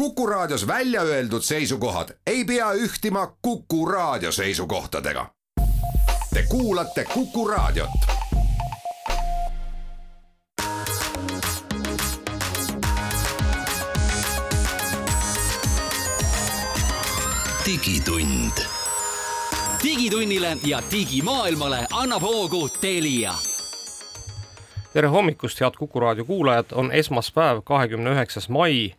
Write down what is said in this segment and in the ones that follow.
Kuku Raadios välja öeldud seisukohad ei pea ühtima Kuku Raadio seisukohtadega. Te kuulate Kuku Raadiot. digitund. digitunnile ja digimaailmale annab hoogu Telia tere hommikust, head Kuku raadio kuulajad, on esmaspäev, kahekümne üheksas mai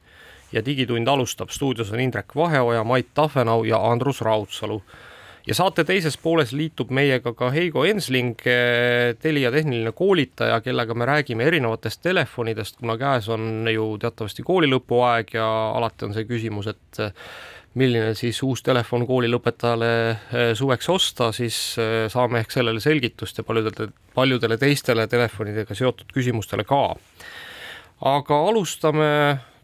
ja Digitund alustab. stuudios on Indrek Vaheoja, Mait Tafenau ja Andrus Raudsalu. ja saate teises pooles liitub meiega ka Heigo Ensling, Telia tehniline koolitaja, kellega me räägime erinevatest telefonidest, kuna käes on ju teatavasti kooli lõpuaeg ja alati on see küsimus, et milline siis uus telefon koolilõpetajale suveks osta, siis saame ehk sellele selgitust ja paljudele, paljudele teistele telefonidega seotud küsimustele ka. aga alustame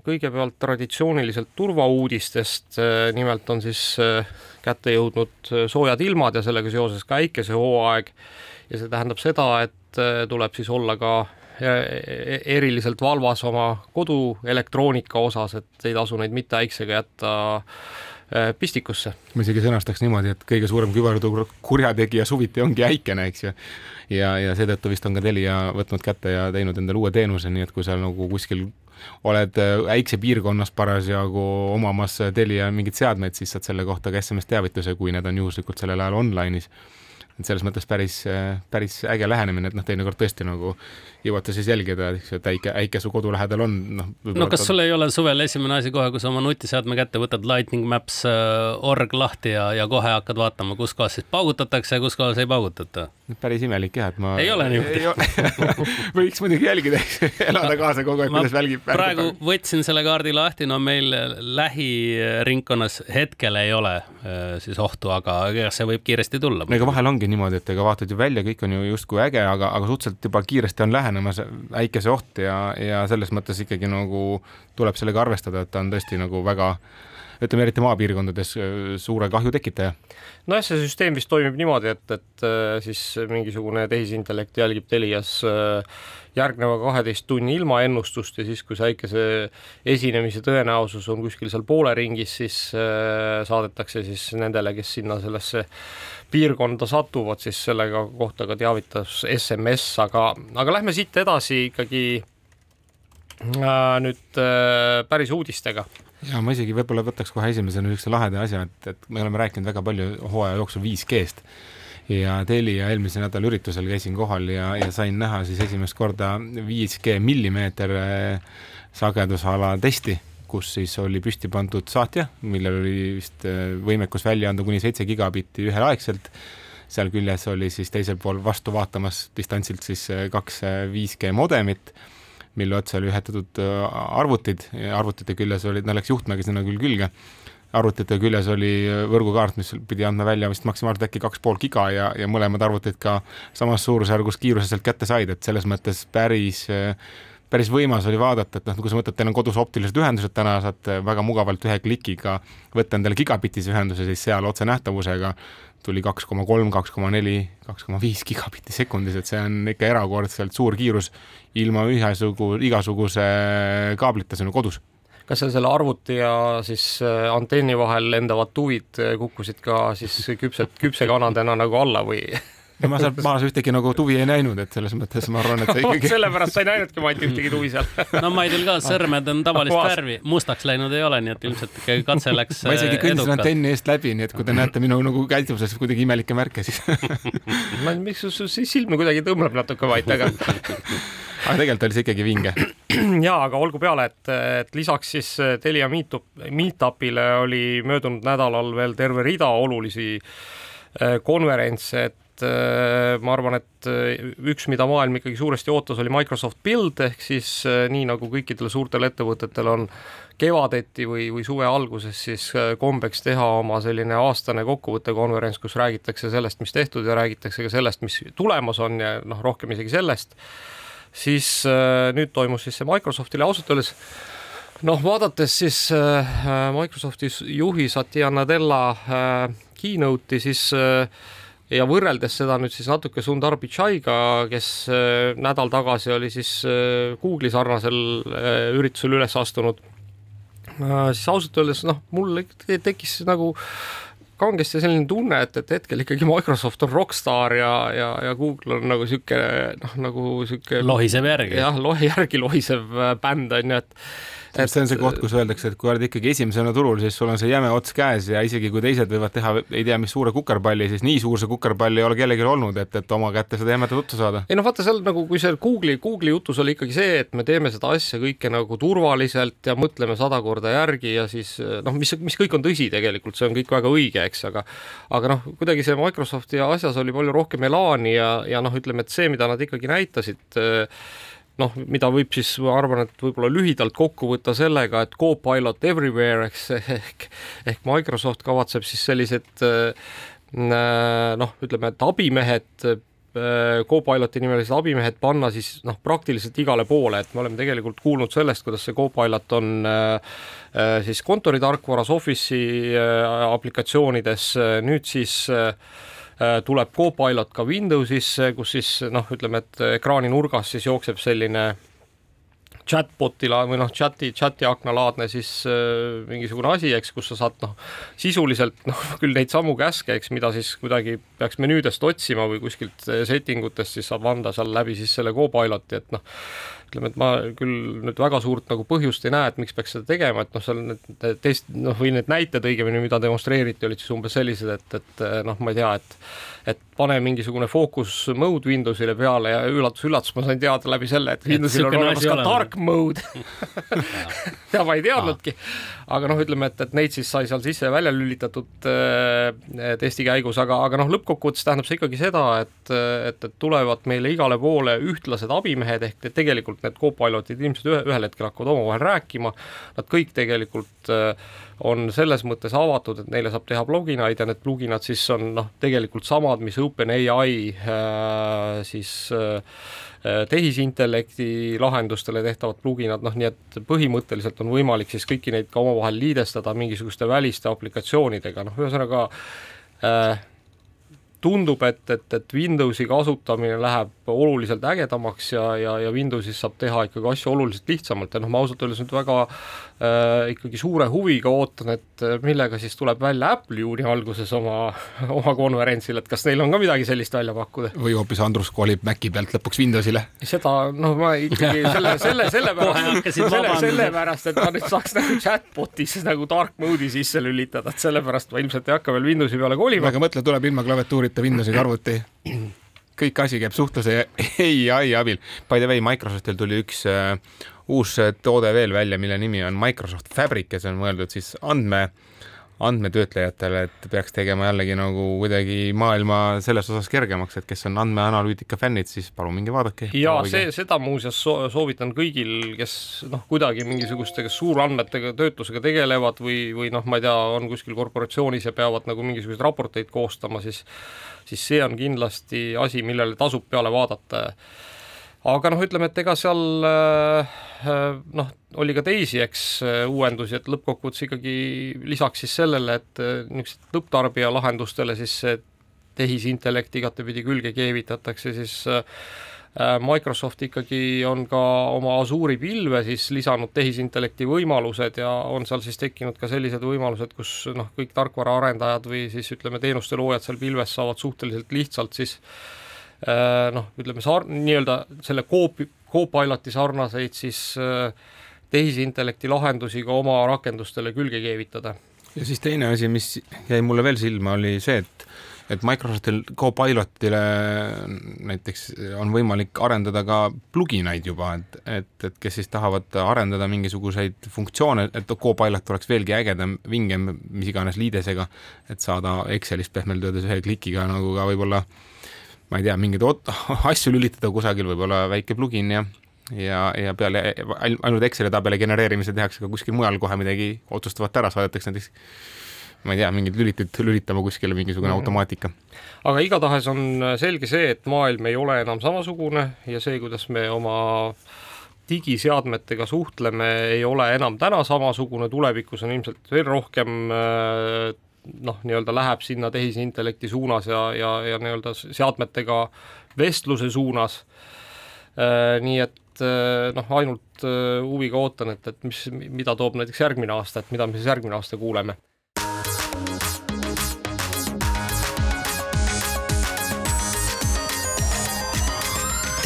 kõigepealt traditsiooniliselt turvauudistest, nimelt on siis äh, kätte jõudnud äh, soojad ilmad ja sellega seoses ka äikesehooaeg ja see tähendab seda, et äh, tuleb siis olla ka eriliselt valvas oma koduelektroonika osas, et ei tasu neid mitte äiksega jätta pistikusse. ma isegi sõnastaks niimoodi, et kõige suurem küberturg kurjategija suviti ongi äikene, eks ju. ja, ja seetõttu vist on ka Telia võtnud kätte ja teinud endale uue teenuse, nii et kui seal nagu kuskil oled äh, äiksepiirkonnas parasjagu omamas Telia mingeid seadmeid, siis saad selle kohta ka SMS teavituse, kui need on juhuslikult sellel ajal online'is et selles mõttes päris, äh, päris äge lähenemine, et noh, teinekord tõesti nagu jõuate siis jälgida, eks ju, et äike, äike su kodu lähedal on, noh. no kas sul ei ole suvel esimene asi kohe, kui sa oma nutiseadme kätte võtad, Lightning Maps äh, org lahti ja, ja kohe hakkad vaatama, kus kohas siis paugutatakse ja kus kohas ei paugutata? Päris imelik jah, et ma. ei ole niimoodi. võiks muidugi jälgida, elada kaasa kogu aeg, kuidas välgib. praegu võtsin selle kaardi lahti, no meil lähiringkonnas hetkel ei ole äh, siis ohtu, aga ega see võib kiiresti tulla. ega vahel ongi niimoodi, et ega vaatad ju välja, kõik on ju justkui äge, aga, aga suhteliselt juba kiiresti on lähenemas äikese oht ja, ja selles mõttes ikkagi nagu tuleb sellega arvestada, et ta on tõesti nagu väga ütleme eriti maapiirkondades suure kahju tekitaja. nojah, see süsteem vist toimib niimoodi, et, et äh, siis mingisugune tehisintellekt jälgib Telias äh, järgneva kaheteist tunni ilmaennustust ja siis, kui see äikese esinemise tõenäosus on kuskil seal poole ringis, siis äh, saadetakse siis nendele, kes sinna sellesse piirkonda satuvad, siis sellega kohta ka teavitas SMS, aga, aga lähme siit edasi ikkagi äh, nüüd äh, päris uudistega. Ja ma isegi võib-olla võtaks kohe esimesena niisuguse laheda asja, et, et me oleme rääkinud väga palju hooaja jooksul 5G-st ja Telia eelmise nädala üritusel käisin kohal ja, ja sain näha siis esimest korda 5G millimeeter äh, sagedusala testi kus siis oli püsti pandud saatja, millel oli vist äh, võimekus välja anda kuni seitse gigabitti üheaegselt. seal küljes oli siis teisel pool vastu vaatamas distantsilt siis äh, kaks 5G äh, modemit, mille otsa oli ühendatud arvutid, arvutite küljes olid, no läks juhtmega sinna küll külge. Arvutite küljes oli võrgukaart, mis pidi andma välja vist maksimaalselt äkki kaks pool giga ja, ja mõlemad arvutid ka samas suurusjärgus kiiruse sealt kätte said, et selles mõttes päris äh, päris võimas oli vaadata, et noh, kui sa mõtled, teil on kodus optilised ühendused täna, saad väga mugavalt ühe klikiga võtta endale gigabitise ühenduse, siis seal otsenähtavusega tuli kaks koma kolm, kaks koma neli, kaks koma viis gigabitti sekundis, et see on ikka erakordselt suur kiirus ilma ühesugu, igasuguse kaablita sinu kodus. Kas seal selle arvuti ja siis äh, antenni vahel lendavad tuvid kukkusid ka siis küpsed, küpsekanadena nagu alla või no ma seal maas ühtegi nagu tuvi ei näinud, et selles mõttes ma arvan, et see ikkagi sellepärast sa ei näinudki Mati ühtegi tuvi seal. No Maidil ka sõrmed on tavalist värvi, mustaks läinud ei ole, nii et ilmselt ikkagi katse läks ma isegi kõndisin antenni eest läbi, nii et kui te näete minu nagu käituses kuidagi imelikke märke, siis ma ei, miks su silm kuidagi tõmbleb natuke Mait, aga aga tegelikult oli see ikkagi vinge. ja, aga olgu peale, et, et lisaks siis Telia Meetup, Meetupile oli möödunud nädalal veel terve rida olulisi eh, konverentse, et et äh, ma arvan, et äh, üks, mida maailm ikkagi suuresti ootas, oli Microsoft Build ehk siis äh, nii nagu kõikidel suurtel ettevõtetel on kevadeti või, või suve alguses siis kombeks teha oma selline aastane kokkuvõttekonverents, kus räägitakse sellest, mis tehtud ja räägitakse ka sellest, mis tulemas on ja noh, rohkem isegi sellest, siis nüüd toimus siis see Microsoftile ausalt öeldes noh, vaadates siis Microsofti juhi Satya Nadella keynote'i, siis ja võrreldes seda nüüd siis natuke Sundar Pichaiga, kes äh, nädal tagasi oli siis äh, Google'i sarnasel äh, üritusel üles astunud, siis ausalt öeldes noh, mul tekkis nagu kangesti selline tunne, et, et hetkel ikkagi Microsoft on rokkstaar ja, ja, ja Google on nagu sihuke noh, nagu sihuke lohisev järgi. jah, lohi järgi lohisev bänd on ju, et et see on see koht, kus öeldakse, et kui oled ikkagi esimesena turul, siis sul on see jäme ots käes ja isegi kui teised võivad teha ei tea mis suure kukerpalli, siis nii suur see kukerpall ei ole kellelgi olnud, et, et oma kätte seda jämedat otsa saada. ei noh, vaata seal nagu, kui see Google'i, Google'i jutus oli ikkagi see, et me teeme seda asja kõike nagu turvaliselt ja mõtleme sada korda järgi ja siis noh, mis, mis kõik on tõsi tegelikult, see on kõik väga õige, eks, aga aga noh, kuidagi see Microsofti asjas oli palju rohkem elaani ja, ja noh, ütleme, et see, mida nad ikkagi näitasid noh, mida võib siis, ma arvan, et võib-olla lühidalt kokku võtta sellega, et Copilot everywhere eks ehk ehk Microsoft kavatseb siis sellised äh, noh, ütleme, et abimehed äh, Copiloti nimelised abimehed panna siis noh, praktiliselt igale poole, et me oleme tegelikult kuulnud sellest, kuidas see Copilot on äh, siis kontoritarkvaras, Office'i aplikatsioonides, nüüd siis äh, Äh, tuleb Copilot ka Windowsisse, kus siis noh, ütleme, et ekraani nurgas siis jookseb selline chatbot'i la- või noh, chati, chati aknalaadne siis äh, mingisugune asi, eks, kus sa saad noh, sisuliselt noh, küll neid samu käske, eks, mida siis kuidagi peaks menüüdest otsima või kuskilt setting utest, siis saab anda seal läbi siis selle Copiloti, et noh, ütleme, et ma küll nüüd väga suurt nagu põhjust ei näe, et miks peaks seda tegema, et noh, seal need test, noh, või need näited õigemini, mida demonstreeriti, olid siis umbes sellised, et, et noh, ma ei tea, et et pane mingisugune focus mode Windowsile peale ja üllatus-üllatus, ma sain teada läbi selle, et Windowsil on olemas ka dark mode ja ma ei teadnudki. Aga noh, ütleme, et, et neid siis sai seal sisse ja välja lülitatud äh, testi käigus, aga, aga noh, lõppkokkuvõttes tähendab see ikkagi seda, et, et, et tulevad meile igale poole ühtlased abimehed ehk tegelikult need Copilotid ilmselt ühe, ühel hetkel hakkavad omavahel rääkima. Nad kõik tegelikult äh, on selles mõttes avatud, et neile saab teha pluginaid ja need pluginad siis on noh, tegelikult samad, mis OpenAI äh, siis äh, tehisintellekti lahendustele tehtavad pluginad, noh nii et põhimõtteliselt on võimalik siis kõiki neid ka omavahel liidestada mingisuguste väliste aplikatsioonidega, noh ühesõnaga äh, tundub, et, et, et Windowsi kasutamine läheb oluliselt ägedamaks ja, ja, ja Windowsis saab teha ikkagi asju oluliselt lihtsamalt ja noh, ma ausalt öeldes nüüd väga äh, ikkagi suure huviga ootan, et äh, millega siis tuleb välja Apple juuni alguses oma, oma konverentsil, et kas neil on ka midagi sellist välja pakkuda? või hoopis Andrus kolib Maci pealt lõpuks Windowsile? seda, noh, ma ikkagi selle, selle, sellepärast, selle, sellepärast, et ma nüüd saaks nagu chatbot'is nagu dark mode'i sisse lülitada, et sellepärast ma ilmselt ei hakka veel Windowsi peale kolima. aga mõtle, tuleb ilma klaviatuurita Windowsi arvuti kõik asi käib suhtluse ai abil. By the way, Microsoftil tuli üks uh, uus toode veel välja, mille nimi on Microsoft Fabric ja see on mõeldud siis andme, andmetöötlejatele, et peaks tegema jällegi nagu kuidagi maailma selles osas kergemaks, et kes on andmeanalüütika fännid, siis palun minge vaadake. ja see, seda muuseas soovitan kõigil, kes noh, kuidagi mingisuguste, kes suurandmetega, töötlusega tegelevad või, või noh, ma ei tea, on kuskil korporatsioonis ja peavad nagu mingisuguseid raporteid koostama, siis siis see on kindlasti asi, millele tasub peale vaadata. aga noh, ütleme, et ega seal äh, noh, oli ka teisi, eks, uuendusi, et lõppkokkuvõttes ikkagi lisaks siis sellele, et äh, niisugused lõpptarbija lahendustele siis tehisintellekt igatepidi külge keevitatakse, siis äh, Äh, Microsoft ikkagi on ka oma Azure'i pilve siis lisanud tehisintellekti võimalused ja on seal siis tekkinud ka sellised võimalused, kus noh, kõik tarkvaraarendajad või siis ütleme, teenuste loojad seal pilves saavad suhteliselt lihtsalt siis äh, noh, ütleme sar-, nii-öelda selle Coop-, Copiloti sarnaseid siis äh, tehisintellekti lahendusi ka oma rakendustele külge keevitada. ja siis teine asi, mis jäi mulle veel silma, oli see, et et Microsoftil Copilotile näiteks on võimalik arendada ka pluginaid juba, et, et, et kes siis tahavad arendada mingisuguseid funktsioone, et Copilot oleks veelgi ägedam, vingem, mis iganes liidesega, et saada Excelist pehmelt öeldes ühe klikiga nagu ka võib-olla ma ei tea, mingeid asju lülitada kusagil, võib-olla väike plugin ja ja, ja peale ainult Exceli tabeli genereerimise tehakse ka kuskil mujal kohe midagi otsustavat ära, saadetakse näiteks ma ei tea, mingit lülitit lülitama kuskile, mingisugune mm. automaatika. aga igatahes on selge see, et maailm ei ole enam samasugune ja see, kuidas me oma digiseadmetega suhtleme, ei ole enam täna samasugune, tulevikus on ilmselt veel rohkem noh, nii-öelda läheb sinna tehisintellekti suunas ja, ja, ja nii-öelda seadmetega vestluse suunas. nii et äh, noh, ainult äh, huviga ootan, et, et mis, mida toob näiteks järgmine aasta, et mida me siis järgmine aasta kuuleme.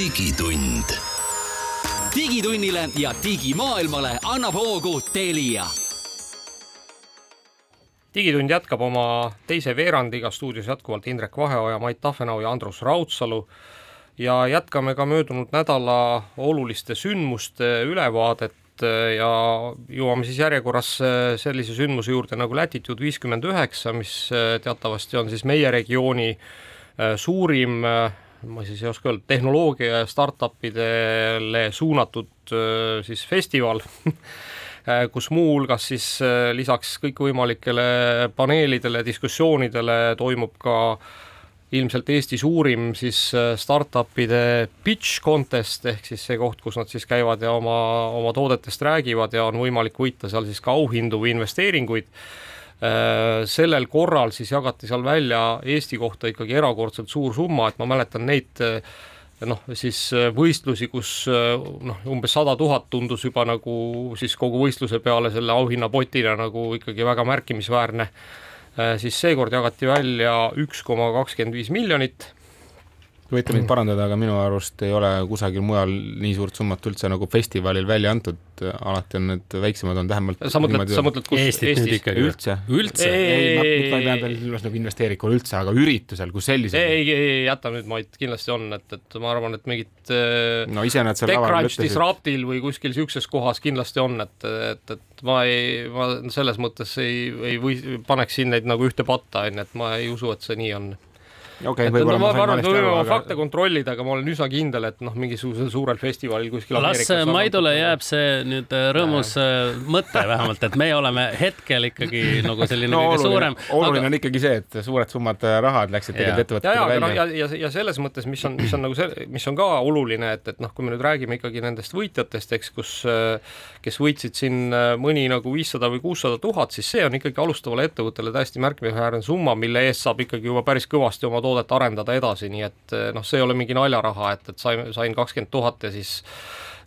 Digitund. digitunnile ja digimaailmale annab hoogu Telia digitund jätkab oma teise veerandiga, stuudios jätkuvalt Indrek Vaheoja, Mait Tafenau ja Andrus Raudsalu ja jätkame ka möödunud nädala oluliste sündmuste ülevaadet ja jõuame siis järjekorras sellise sündmuse juurde nagu Latitude viiskümmend üheksa, mis teatavasti on siis meie regiooni suurim ma siis ei oska öelda, tehnoloogia ja startupidele suunatud siis festival Äh, kus muuhulgas siis äh, lisaks kõikvõimalikele paneelidele, diskussioonidele toimub ka ilmselt Eesti suurim siis äh, startup'ide pitch contest ehk siis see koht, kus nad siis käivad ja oma, oma toodetest räägivad ja on võimalik võita seal siis ka auhindu või investeeringuid. Sellel korral siis jagati seal välja Eesti kohta ikkagi erakordselt suur summa, et ma mäletan neid noh, siis äh, võistlusi, kus äh, noh, umbes sada tuhat tundus juba nagu siis kogu võistluse peale selle auhinnapotina nagu ikkagi väga märkimisväärne, äh, siis seekord jagati välja üks koma kakskümmend viis miljonit võite mind parandada, aga minu arust ei ole kusagil mujal nii suurt summat üldse nagu festivalil välja antud, alati on need väiksemad on vähemalt sa mõtled, sa mõtled kus Eestit Eestis? ikkagi. üldse? üldse? ei, ma, ma ei pea veel silmas nagu investeerikul üldse, aga üritusel kui sellisel. ei, ei, ei jäta nüüd, Mait, kindlasti on, et, et ma arvan, et mingit no ise nad seal laval TechCrunch ütlesid. Disruptil või kuskil niisuguses kohas kindlasti on, et, et, et ma ei, ma selles mõttes ei, ei või, paneks siin neid nagu ühte patta, on ju, et ma ei usu, et see nii on okei et okay,, no võib-olla ma ma sain arvan, et me võime oma aga fakte kontrollida, aga ma olen üsna kindel, et noh, mingisugusel suurel festivalil kuskil las Maidule jääb see nüüd äh, rõõmus äh, mõte vähemalt, et meie oleme hetkel ikkagi nagu selline no kõige oluline, suurem. oluline on ikkagi see, et suured summad äh, rahad läksid tegelikult ettevõtetele aga välja. ja, ja, ja selles mõttes, mis on, mis on nagu see, mis on ka oluline, et, et noh, kui me nüüd räägime ikkagi nendest võitjatest, eks, kus kes võitsid siin mõni nagu viissada või kuussada tuhat, siis see on ikkagi alustavale ettevõttele täiesti märkimisväärne summa, mille eest saab ikkagi juba päris kõvasti oma toodet arendada edasi, nii et noh, see ei ole mingi naljaraha, et, et sain, sain kakskümmend tuhat ja siis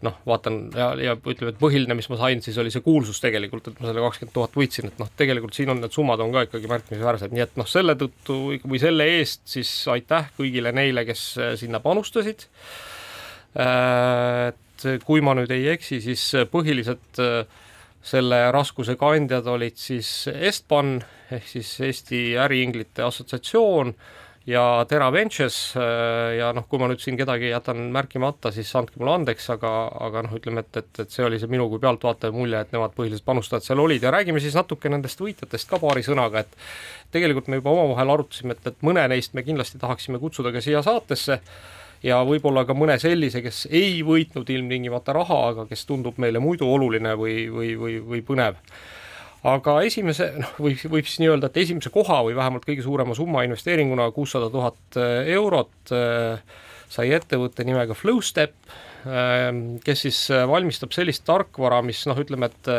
noh, vaatan ja, ja ütleme, et põhiline, mis ma sain, siis oli see kuulsus tegelikult, et ma selle kakskümmend tuhat võitsin, et noh, tegelikult siin on need summad on ka ikkagi märkimisväärsed, nii et noh, selle tõttu või selle eest siis aitäh kõigile neile, kes sinna panustasid. et kui ma nüüd ei eksi, siis põhilised selle raskuse kandjad olid siis Estban ehk siis Eesti Äriinglite Assotsiatsioon ja Tera Ventures ja noh, kui ma nüüd siin kedagi jätan märkimata, siis andke mulle andeks, aga, aga noh, ütleme, et, et, et see oli see minu kui pealtvaataja mulje, et nemad põhilised panustajad seal olid. Ja räägime siis natuke nendest võitjatest ka paari sõnaga, et tegelikult me juba omavahel arutasime, et, et mõne neist me kindlasti tahaksime kutsuda ka siia saatesse ja võib-olla ka mõne sellise, kes ei võitnud ilmtingimata raha, aga kes tundub meile muidu oluline või, või, või, või põnev. Aga esimese, noh, võib, võib siis nii öelda, et esimese koha või vähemalt kõige suurema summa investeeringuna kuussada tuhat eurot sai ettevõtte nimega Flowstep, kes siis valmistab sellist tarkvara, mis noh, ütleme, et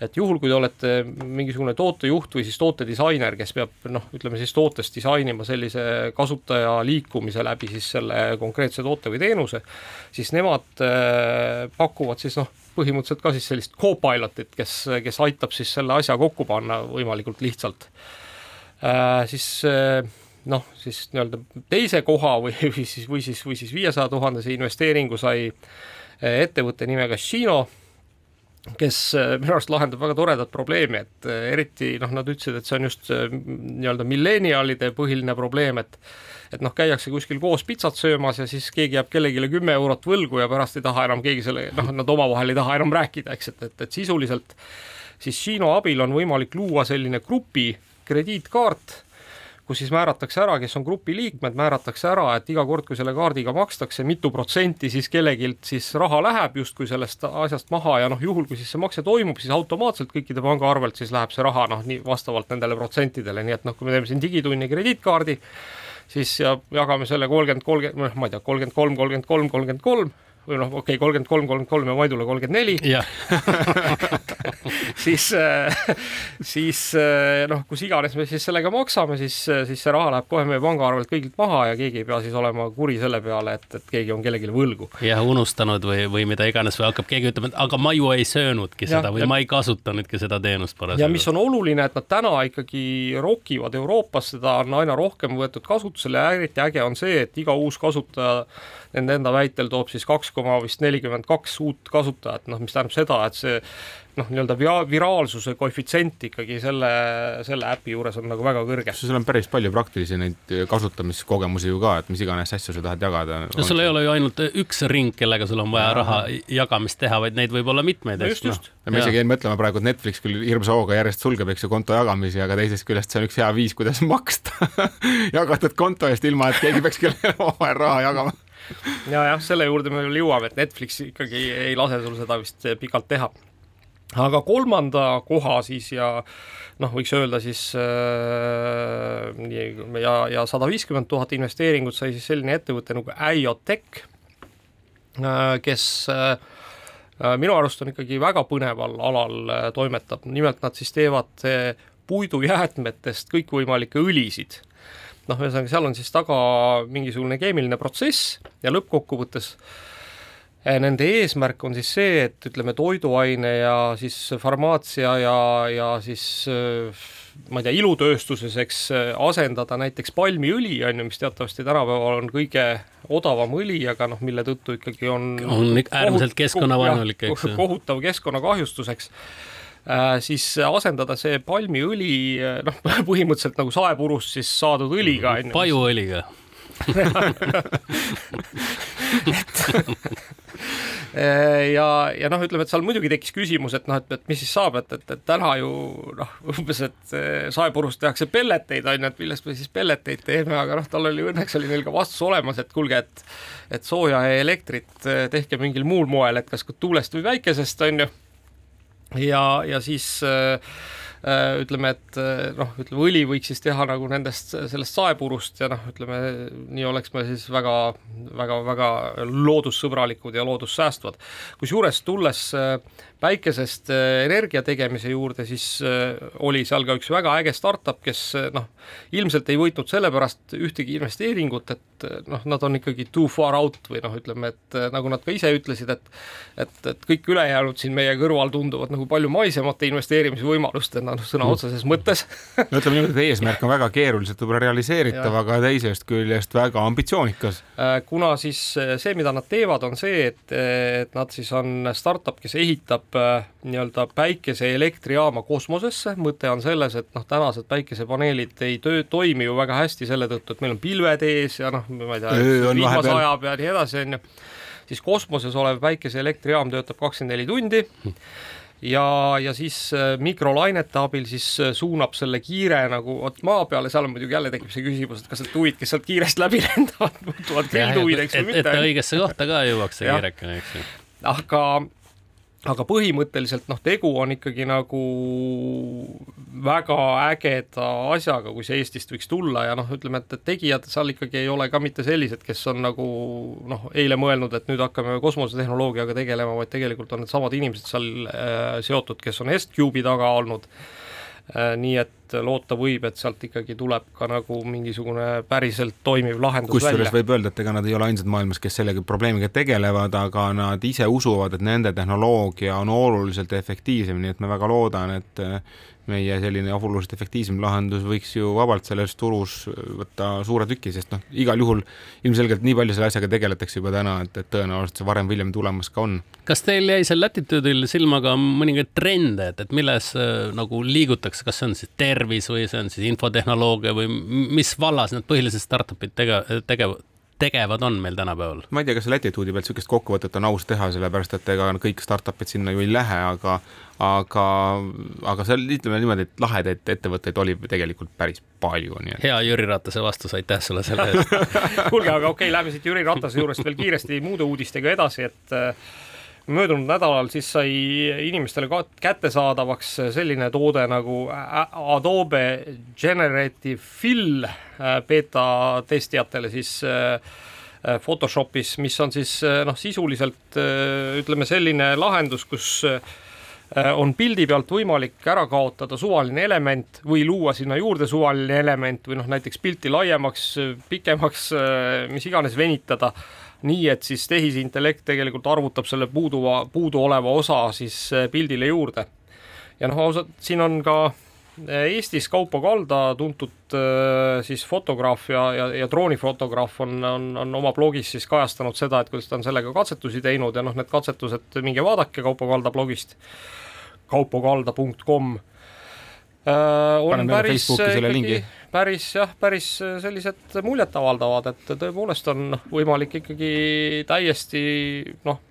et juhul, kui te olete mingisugune tootejuht või siis tootedisainer, kes peab noh, ütleme siis tootes disainima sellise kasutaja liikumise läbi siis selle konkreetse toote või teenuse, siis nemad pakuvad siis noh, põhimõtteliselt ka siis sellist co-pilotit, kes, kes aitab siis selle asja kokku panna võimalikult lihtsalt äh,. siis noh, siis nii-öelda teise koha või, või siis, või siis, või siis viiesaja tuhandese investeeringu sai ettevõtte nimega Shino, kes minu arust lahendab väga toredat probleemi, et eriti noh, nad ütlesid, et see on just nii-öelda milleniaalide põhiline probleem, et et noh, käiakse kuskil koos pitsat söömas ja siis keegi jääb kellelegi kümme eurot võlgu ja pärast ei taha enam keegi selle, noh, nad omavahel ei taha enam rääkida, eks, et, et, et sisuliselt siis Shino abil on võimalik luua selline grupi krediitkaart, kus siis määratakse ära, kes on grupi liikmed, määratakse ära, et iga kord, kui selle kaardiga makstakse, mitu protsenti siis kellegilt siis raha läheb justkui sellest asjast maha ja noh, juhul kui siis see makse toimub, siis automaatselt kõikide pangaarvelt siis läheb see raha noh, nii vastavalt nendele protsentidele, nii et noh, kui me teeme siin digitunni krediitkaardi, siis ja jagame selle kolmkümmend, kolmkümmend, noh, ma ei tea, kolmkümmend kolm, kolmkümmend kolm, kolmkümmend kolm või noh, okei okay,, kolmkümmend kolm, kolmkümmend kolm ja Maidule kolmkümmend neli. siis, siis noh, kus iganes me siis sellega maksame, siis, siis see raha läheb kohe meie pangaarvelt kõigilt maha ja keegi ei pea siis olema kuri selle peale, et, et keegi on kellelegi võlgu. jah, unustanud või, või mida iganes või hakkab keegi ütlema, et aga ma ju ei söönudki ja, seda või ja, ma ei kasutanudki seda teenust parasjagu. ja mis on oluline, et nad täna ikkagi rokivad Euroopas, seda on aina rohkem võetud kasutusele ja eriti äge on see, et iga uus kasutaja nende enda väitel toob siis kaks koma vist nelikümmend kaks uut kasutajat, noh, mis tähendab seda, et see noh, nii-öelda viraalsuse koefitsient ikkagi selle, selle äpi juures on nagu väga kõrge. sul on päris palju praktilisi neid kasutamiskogemusi ju ka, et mis iganes asju sa tahad jagada. no sul ei ole ju ainult üks ring, kellega sul on vaja ja. raha jagamist teha, vaid neid võib olla mitmeid. no just, just. ja me isegi jäin mõtlema praegu, et Netflix küll hirmsa hooga järjest sulgeb, eks ju, konto jagamisi, aga teisest küljest see on üks hea viis, kuidas maksta jagatud konto eest, ilma et keegi peaks kellelegi omavahel raha jagama ja jah, selle juurde me veel jõuame, et Netflix ikkagi ei lase sul seda vist pikalt teha. Aga kolmanda koha siis ja noh, võiks öelda siis äh, ja, ja sada viiskümmend tuhat investeeringut sai siis selline ettevõte nagu IoTech äh,, kes äh, minu arust on ikkagi väga põneval alal äh, toimetab, nimelt nad siis teevad äh, puidujäätmetest kõikvõimalikke õlisid. Noh, ühesõnaga seal on siis taga mingisugune keemiline protsess ja lõppkokkuvõttes eh, nende eesmärk on siis see, et ütleme, toiduaine ja siis farmaatsia ja, ja siis eh, ma ei tea, ilutööstuses, eks eh, asendada näiteks palmiõli, on ju, mis teatavasti tänapäeval on kõige odavam õli, aga noh, mille tõttu ikkagi on on äärmiselt keskkonnavaenulik, eks. kohutav keskkonnakahjustus, eks Äh, siis asendada see palmiõli äh, noh, põhimõtteliselt nagu saepurust siis saadud õliga. pajuõliga et äh, ja, ja noh, ütleme, et seal muidugi tekkis küsimus, et noh, et, et mis siis saab, et, et, et täna ju noh, umbes, et saepurust tehakse pelleteid, on ju, et millest me siis pelleteid teeme, aga noh, tal oli õnneks oli neil ka vastus olemas, et kuulge, et et sooja ja elektrit tehke mingil muul moel, et kas tuulest või päikesest, on ju. Ja, ja siis äh, ütleme, et äh, noh, ütleme õli võiks siis teha nagu nendest, sellest saepurust ja noh, ütleme nii oleks me siis väga, väga, väga loodussõbralikud ja loodussäästvad. kusjuures tulles päikesest energia tegemise juurde, siis oli seal ka üks väga äge startup, kes noh, ilmselt ei võitnud sellepärast ühtegi investeeringut, et noh, nad on ikkagi too far out või noh, ütleme, et nagu nad ka ise ütlesid, et et, et kõik ülejäänud siin meie kõrval tunduvad nagu palju maisemate investeerimisvõimalustena, noh sõna otseses mõttes. No ütleme niimoodi, et eesmärk on väga keeruliselt võib-olla realiseeritav, aga teisest küljest väga ambitsioonikas. Äh, kuna siis see, mida nad teevad, on see, et, et nad siis on startup, kes ehitab äh, nii-öelda päikeseelektrijaama kosmosesse, mõte on selles, et noh, tänased päikesepaneelid ei töö, toimi ju väga hästi selle tõttu, et meil on pilved ees ja noh, ma ei tea, vihma sajab ja nii edasi, on ju, siis kosmoses olev päikeseelektrijaam töötab kakskümmend neli tundi ja, ja siis äh, mikrolainete abil siis äh, suunab selle kiire nagu vot maa peale, seal on muidugi jälle tekib see küsimus, et kas need tuvid, kes sealt kiiresti läbi lendavad, muutuvad grilltuvideks või mitte. et ta õigesse kohta ka jõuaks, see kiirekene, eks ju. aga aga põhimõtteliselt noh, tegu on ikkagi nagu väga ägeda asjaga, kui see Eestist võiks tulla ja noh, ütleme, et, et tegijad seal ikkagi ei ole ka mitte sellised, kes on nagu noh, eile mõelnud, et nüüd hakkame kosmosetehnoloogiaga tegelema, vaid tegelikult on needsamad inimesed seal äh, seotud, kes on Est-Cube'i taga olnud äh,. Nii et loota võib, et sealt ikkagi tuleb ka nagu mingisugune päriselt toimiv lahendus kusjuures võib öelda, et ega nad ei ole ainsad maailmas, kes selle probleemiga tegelevad, aga nad ise usuvad, et nende tehnoloogia on oluliselt efektiivsem, nii et ma väga loodan, et meie selline oluliselt efektiivsem lahendus võiks ju vabalt selles turus võtta suure tüki, sest noh, igal juhul ilmselgelt nii palju selle asjaga tegeletakse juba täna, et, et tõenäoliselt see varem või hiljem tulemas ka on. kas teil jäi seal Latitude'il silma ka mõningaid trende, et, et milles äh, nagu liigutakse, kas see on siis tervis või see on siis infotehnoloogia või mis vallas need põhilised startup'id tege-, tegevad? Tegevad on meil tänapäeval? ma ei tea, kas Latitude'i pealt niisugust kokkuvõtet on aus teha, sellepärast et ega kõik startup'id sinna ju ei lähe, aga aga, aga seal ütleme niimoodi, et lahedaid ettevõtteid oli tegelikult päris palju, nii et. hea Jüri Ratase vastus, aitäh sulle selle eest kuulge, aga okei okay,, lähme siit Jüri Ratase juurest veel kiiresti muude uudistega edasi, et äh, möödunud nädalal siis sai inimestele ka kättesaadavaks selline toode nagu Adobe Generative Fill äh, beeta testijatele siis äh, Photoshopis, mis on siis noh, sisuliselt ütleme selline lahendus, kus on pildi pealt võimalik ära kaotada suvaline element või luua sinna juurde suvaline element või noh, näiteks pilti laiemaks, pikemaks, mis iganes venitada nii et siis tehisintellekt tegelikult arvutab selle puuduva, puuduoleva osa siis pildile juurde. ja noh, ausalt, siin on ka Eestis Kaupo Kalda, tuntud äh, siis fotograaf ja, ja, ja droonifotograaf on, on, on oma blogis siis kajastanud seda, et kuidas ta on sellega katsetusi teinud ja noh, need katsetused, minge vaadake Kaupo Kalda blogist, kaupokalda.com äh,. on päris ikkagi, päris jah, päris sellised muljetavaldavad, et tõepoolest on võimalik ikkagi täiesti noh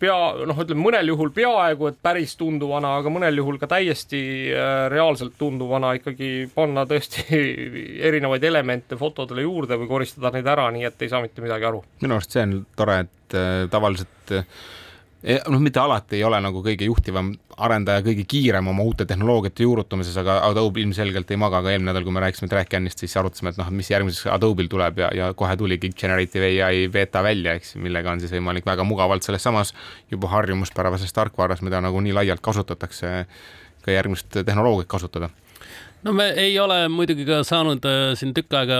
pea, noh, ütleme mõnel juhul peaaegu et päris tunduvana, aga mõnel juhul ka täiesti äh, reaalselt tunduvana ikkagi panna tõesti erinevaid elemente fotodele juurde või koristada neid ära, nii et ei saa mitte midagi aru. minu arust see on tore, et äh, tavaliselt äh, noh, mitte alati ei ole nagu kõige juhtivam arendaja, kõige kiirem oma uute tehnoloogiate juurutamises, aga Adobe ilmselgelt ei maga, ka eelmine nädal, kui me rääkisime TrackCanist, siis arutasime, et noh, mis järgmiseks Adobe'l tuleb ja, ja kohe tuligi Generative ai beeta välja, eks, millega on siis võimalik väga mugavalt selles samas juba harjumuspärases tarkvaras, mida nagu nii laialt kasutatakse, ka järgmist tehnoloogiat kasutada no me ei ole muidugi ka saanud äh, siin tükk aega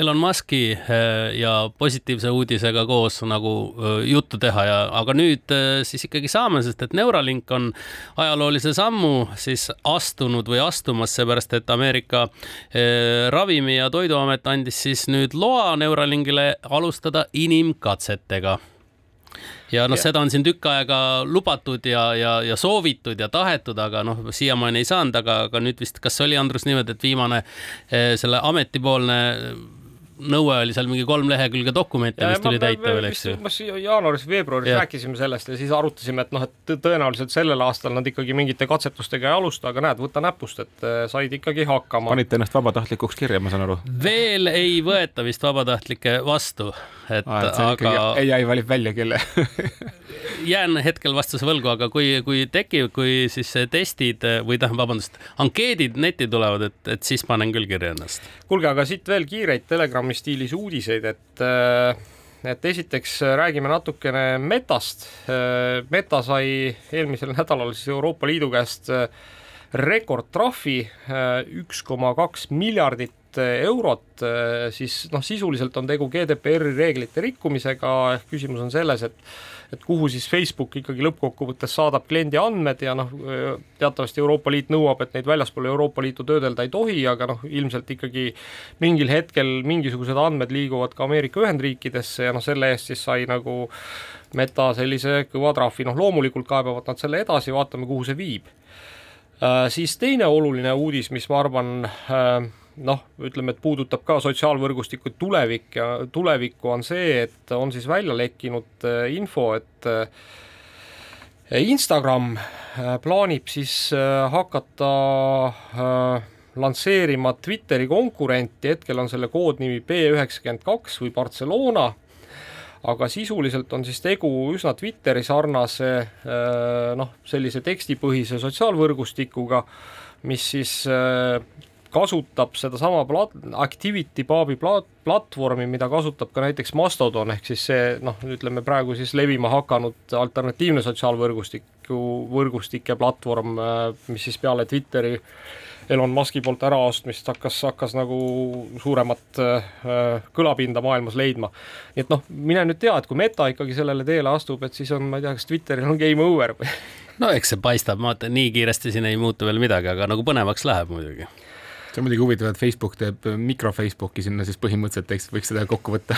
Elon Musk'i äh, ja positiivse uudisega koos nagu äh, juttu teha ja, aga nüüd siis ikkagi saame, sest et Neuralink on ajaloolise sammu siis astunud või astumas, seepärast et Ameerika ravimi- ja toiduamet andis siis nüüd loa Neuralinkile alustada inimkatsetega ja noh, seda on siin tükk aega lubatud ja, ja, ja soovitud ja tahetud, aga noh, siiamaani ei saanud, aga, aga nüüd vist, kas oli Andrus niimoodi, et viimane eh, selle ametipoolne nõue oli seal mingi kolm lehekülge dokumente, mis tuli täita veel, eks ju. jaanuaris-veebruaris rääkisime sellest ja siis arutasime, et noh, et tõenäoliselt sellel aastal nad ikkagi mingite katsetustega ei alusta, aga näed, võta näpust, et äh, said ikkagi hakkama. panite ennast vabatahtlikuks kirja, ma saan aru? veel ei võeta vist vabatahtlikke vastu, et Aa, et aga. ai valib välja, kelle jään hetkel vastuse võlgu, aga kui, kui tekib, kui siis testid või tähendab, vabandust, ankeedid netti tulevad, et, et siis panen küll kirja ennast. kuulge, aga siit veel kiireid Telegrami stiilis uudiseid, et äh, et esiteks räägime natukene Metast. Äh, Meta sai eelmisel nädalal siis Euroopa Liidu käest äh, rekordtrahvi üks koma kaks miljardit eurot, siis noh, sisuliselt on tegu GDPR-i reeglite rikkumisega, ehk küsimus on selles, et et kuhu siis Facebook ikkagi lõppkokkuvõttes saadab kliendi andmed ja noh, teatavasti Euroopa Liit nõuab, et neid väljaspool Euroopa Liitu töödelda ei tohi, aga noh, ilmselt ikkagi mingil hetkel mingisugused andmed liiguvad ka Ameerika Ühendriikidesse ja noh, selle eest siis sai nagu Meta sellise kõva trahvi, noh loomulikult kaebavad nad selle edasi, vaatame, kuhu see viib äh,. Siis teine oluline uudis, mis ma arvan äh, noh, ütleme, et puudutab ka sotsiaalvõrgustiku tulevik ja tulevikku on see, et on siis välja lekkinud äh, info, et äh, Instagram äh, plaanib siis hakata lansseerima Twitteri konkurenti, hetkel on selle koodnimi B üheksakümmend kaks või Barcelona, aga sisuliselt on siis tegu üsna Twitteri sarnase noh, sellise tekstipõhise sotsiaalvõrgustikuga, mis siis kasutab sedasama plat-, Activity Pubi plat-, platvormi, mida kasutab ka näiteks Mastodon, ehk siis see noh, ütleme praegu siis levima hakanud alternatiivne sotsiaalvõrgustiku, võrgustike platvorm, mis siis peale Twitteri Elon Musk'i poolt äraostmist hakkas, hakkas nagu suuremat äh, kõlapinda maailmas leidma. nii et noh, mine nüüd tea, et kui Meta ikkagi sellele teele astub, et siis on, ma ei tea, kas Twitteril on game over või no eks see paistab, ma vaatan, nii kiiresti siin ei muutu veel midagi, aga nagu põnevaks läheb muidugi see on muidugi huvitav, et Facebook teeb mikro Facebooki sinna, siis põhimõtteliselt eks võiks seda kokku võtta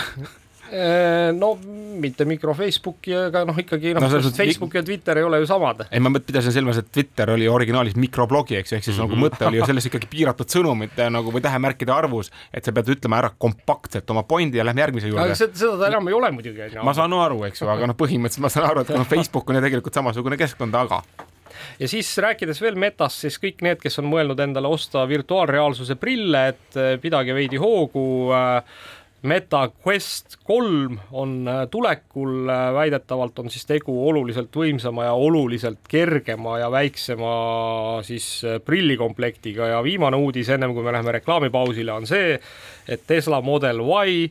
äh, no mitte mikro Facebooki, aga noh, ikkagi noh no, Facebook ja Twitter ei ole ju samad. ei, ma pidasin silmas, et Twitter oli originaalis mikroblogi, eks ju, ehk siis mm -hmm. nagu mhm. mõte oli ju selles ikkagi piiratud sõnumite nagu või tähemärkide arvus, et sa pead ütlema ära kompaktselt oma pointi ja lähme järgmise juurde. seda ta enam ei ole muidugi. ma saan aru, eks ju, aga noh, põhimõtteliselt ma saan aru, et noh, Facebook on ju tegelikult samasugune keskkond, aga ja siis rääkides veel metast, siis kõik need, kes on mõelnud endale osta virtuaalreaalsuse prille, et eh, pidage veidi hoogu äh, Meta Quest kolm on äh, tulekul, väidetavalt on siis tegu oluliselt võimsama ja oluliselt kergema ja väiksema siis prillikomplektiga. Ja viimane uudis, ennem kui me läheme reklaamipausile, on see, et Tesla Model Y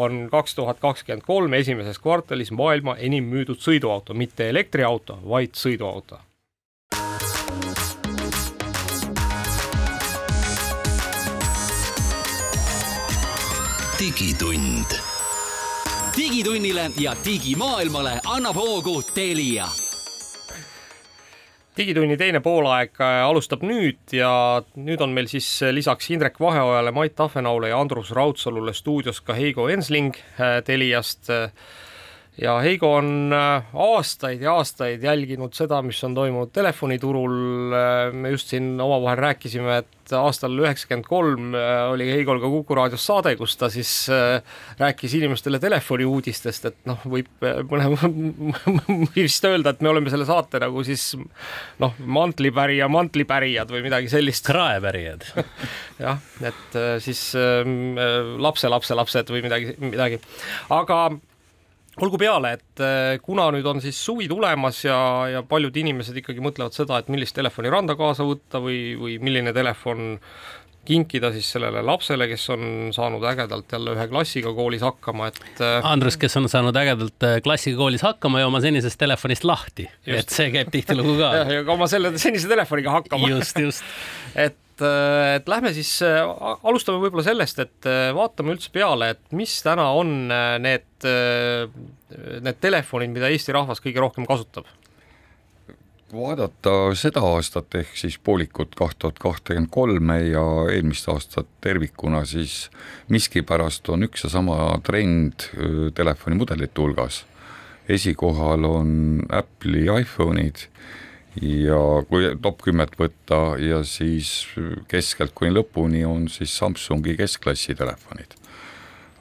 on kaks tuhat kakskümmend kolm esimeses kvartalis maailma enim müüdud sõiduauto, mitte elektriauto, vaid sõiduauto digitund. digitunnile ja digimaailmale annab hoogu Telia digitunni teine poolaeg äh, alustab nüüd ja nüüd on meil siis äh, lisaks Indrek Vaheojale, Mait Tafenaule ja Andrus Raudsalule stuudios ka Heigo Ensling äh, Teliast ja Heigo on äh, aastaid ja aastaid jälginud seda, mis on toimunud telefoniturul. Äh, me just siin omavahel rääkisime, et aastal üheksakümmend kolm äh, oli Heigol ka Kuku raadios saade, kus ta siis rääkis inimestele telefoniuudistest, et noh, võib mõne vist öelda, et me oleme selle saate nagu siis noh, mantlipärija, mantlipärijad või midagi sellist. kraepärijad jah, et siis äh, lapselapselapsed või midagi, midagi, aga olgu peale, et eh, kuna nüüd on siis suvi tulemas ja, ja paljud inimesed ikkagi mõtlevad seda, et millist telefoni randa kaasa võtta või, või milline telefon kinkida siis sellele lapsele, kes on saanud ägedalt jälle ühe klassiga koolis hakkama, et. Eh, Andrus, kes on saanud ägedalt eh, klassiga koolis hakkama ja oma senisest telefonist lahti, et see käib tihtilugu ka. ja ka oma selle senise telefoniga hakkama. just, just et et, äh, et lähme siis, äh, alustame võib-olla sellest, et äh, vaatame üldse peale, et mis täna on need, need telefonid, mida Eesti rahvas kõige rohkem kasutab vaadata seda aastat ehk siis poolikut kaks tuhat kakskümmend kolm ja eelmist aastat tervikuna, siis miskipärast on üks ja sama trend telefonimudelite hulgas. esikohal on Apple'i iPhone'id ja kui top kümmet võtta ja siis keskelt kuni lõpuni on siis Samsungi keskklassi telefonid.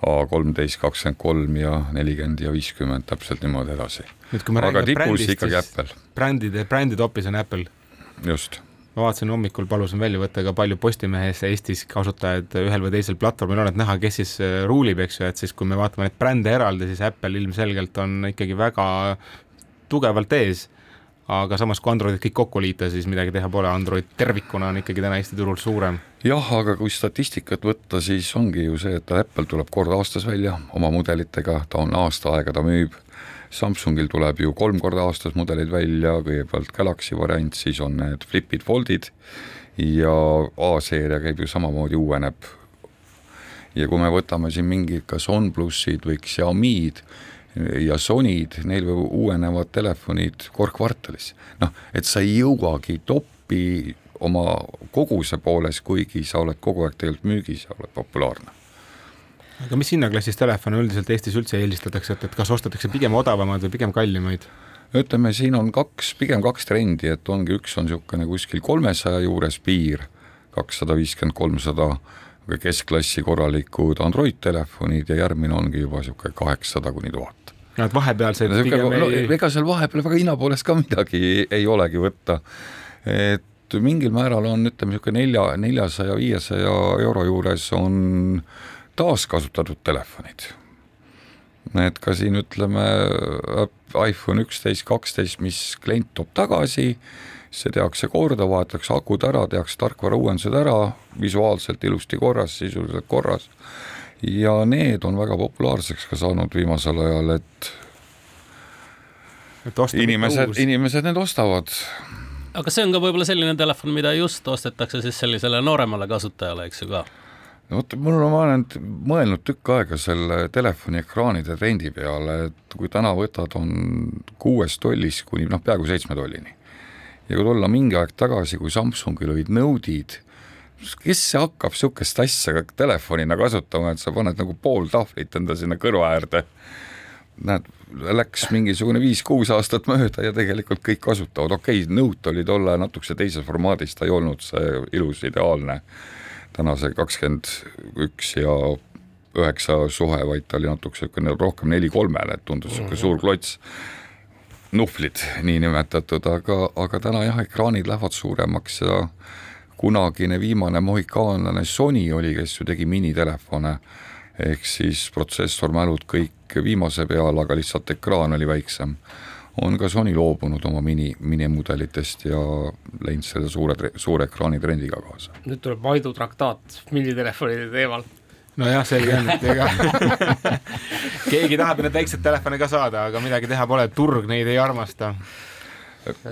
A kolmteist, kakskümmend kolm ja nelikümmend ja viiskümmend täpselt niimoodi edasi. aga tipus ikkagi Apple. brändide, brändi topis on Apple. just ma vaatasin hommikul, palusin välja võtta ka palju Postimehes Eestis kasutajaid ühel või teisel platvormil on, et näha, kes siis äh, ruulib, eks ju, et siis kui me vaatame neid brände eraldi, siis Apple ilmselgelt on ikkagi väga tugevalt ees aga samas, kui Androidid kõik kokku liita, siis midagi teha pole, Android tervikuna on ikkagi täna Eesti turul suurem. jah, aga kui statistikat võtta, siis ongi ju see, et Apple tuleb kord aastas välja oma mudelitega, ta on aasta aega, ta müüb, Samsungil tuleb ju kolm korda aastas mudelid välja, kõigepealt Galaxy variant, siis on need Flipid, Foldid. Ja A-seeria käib ju samamoodi, uueneb. ja kui me võtame siin mingid kas OnePlusid või Xiaomi'd, ja Sonyd, neil uuenevad telefonid kord kvartalis. noh, et sa ei jõuagi toppi oma koguse pooles, kuigi sa oled kogu aeg tegelikult müügis ja oled populaarne aga mis hinnaklassis telefone üldiselt Eestis üldse eelistatakse, et, et kas ostetakse pigem odavamaid või pigem kallimaid? ütleme, siin on kaks, pigem kaks trendi, et ongi, üks on niisugune kuskil kolmesaja juures piir, kakssada viiskümmend, kolmsada keskklassi korralikud Android telefonid ja järgmine ongi juba niisugune kaheksasada kuni tuhat no et vahepealseid no, pigem no, ei ega seal vahepeal väga hinna poolest ka midagi ei olegi võtta. et mingil määral on, ütleme niisugune nelja, neljasaja, viiesaja euro juures on taaskasutatud telefonid. et ka siin ütleme iPhone üksteist, kaksteist, mis klient toob tagasi, see tehakse korda, vahetatakse akud ära, tehakse tarkvarauuendused ära, visuaalselt ilusti korras, sisuliselt korras ja need on väga populaarseks ka saanud viimasel ajal, et et inimesed, inimesed need ostavad. aga see on ka võib-olla selline telefon, mida just ostetakse siis sellisele nooremale kasutajale, eks ju ka? no vot, mul on, ma olen mõelnud tükk aega selle telefoni ekraanide trendi peale, et kui täna võtad, on kuuest tollist kuni noh, peaaegu seitsme tollini. Ja kui tulla mingi aeg tagasi, kui Samsungil olid Node'id kes hakkab niisugust asja telefonina kasutama, et sa paned nagu pool tahvlit enda sinna kõrva äärde. näed, läks mingisugune viis-kuus aastat mööda ja tegelikult kõik kasutavad, okei okay,, Note oli tolle natukese teises formaadis, ta ei olnud see ilus ideaalne tänase kakskümmend üks ja üheksa suhe, vaid ta oli natuke niisugune rohkem neli kolmele, et tundus niisugune mm -hmm. suur klots nuhvlid niinimetatud, aga, aga täna jah, ekraanid lähevad suuremaks ja kunagine viimane mohikaanlane Sony oli, kes ju tegi minitelefone, ehk siis protsessor, mälud kõik viimase peal, aga lihtsalt ekraan oli väiksem. on ka Sony loobunud oma mini, minimudelitest ja läinud selle suure, suure ekraani trendiga kaasa. nüüd tuleb Maidu traktaat minitelefonide teemal nojah, selge on, et ega keegi tahab neid väikseid telefone ka saada, aga midagi teha pole, turg neid ei armasta.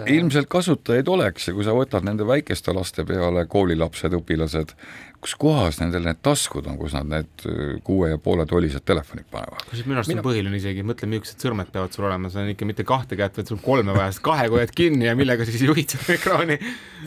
Ilmselt kasutajaid oleks ja kui sa võtad nende väikeste laste peale, koolilapsed, õpilased, kus kohas nendel need taskud on, kus nad need äh, kuue ja poole tollised telefonid panevad? kusjuures minu arust on põhiline isegi, mõtle, millised sõrmed peavad sul olema, sul on ikka mitte kahte kätt, vaid sul kolme vaja, sest kahega hoiad kinni ja millega siis juhid seda ekraani.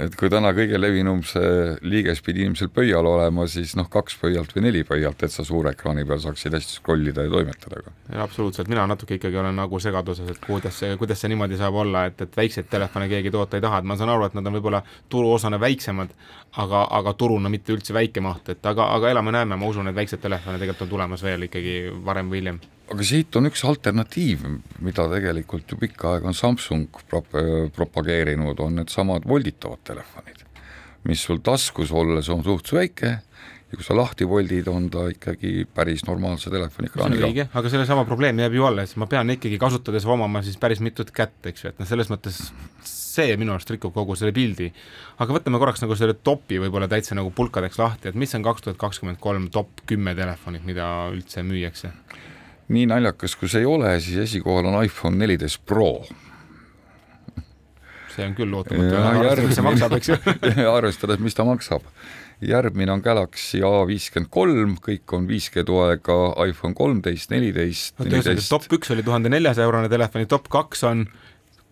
et kui täna kõige levinum see liiges pidi inimesel pöial olema, siis noh, kaks pöialt või neli pöialt, et sa suure ekraani peal saaksid hästi scroll ida ja toimetada. absoluutselt, mina natuke ikkagi olen nagu segaduses, et kuidas see, kuidas see niimoodi saab olla, et, et väikseid telefone keegi toota ei taha, et ma saan aru, et nad on võib-olla turuosana väiksemad, aga, aga turuna mitte üldse väike maht, et aga, aga elame-näeme, ma usun, et väiksed telefone tegelikult on tulemas veel ikkagi varem või hiljem. aga siit on üks alternatiiv, mida tegelikult ju pikka aega on Samsung prop-, propageerinud, on needsamad volditavad telefonid, mis sul taskus olles on suhteliselt väike ja kui sa lahti voldid, on ta ikkagi päris normaalse telefoni ekraaniga. õige, aga sellesama probleem jääb ju alles, ma pean ikkagi kasutades omama siis päris mitut kätt, eks ju, et noh, selles mõttes see minu arust rikub kogu selle pildi. aga võtame korraks nagu selle topi võib-olla täitsa nagu pulkadeks lahti, et mis on kaks tuhat kakskümmend kolm top kümme telefonit, mida üldse müüakse? nii naljakas, kui see ei ole, siis esikohal on iPhone neliteist Pro see on küll ootamatu, arvestades, mis see maksab, eks ju arvestades, mis ta maksab järgmine on Galaxy A53, kõik on 5G toega iPhone kolmteist, neliteist, neliteist. top üks oli tuhande neljasaja eurone telefon ja top kaks on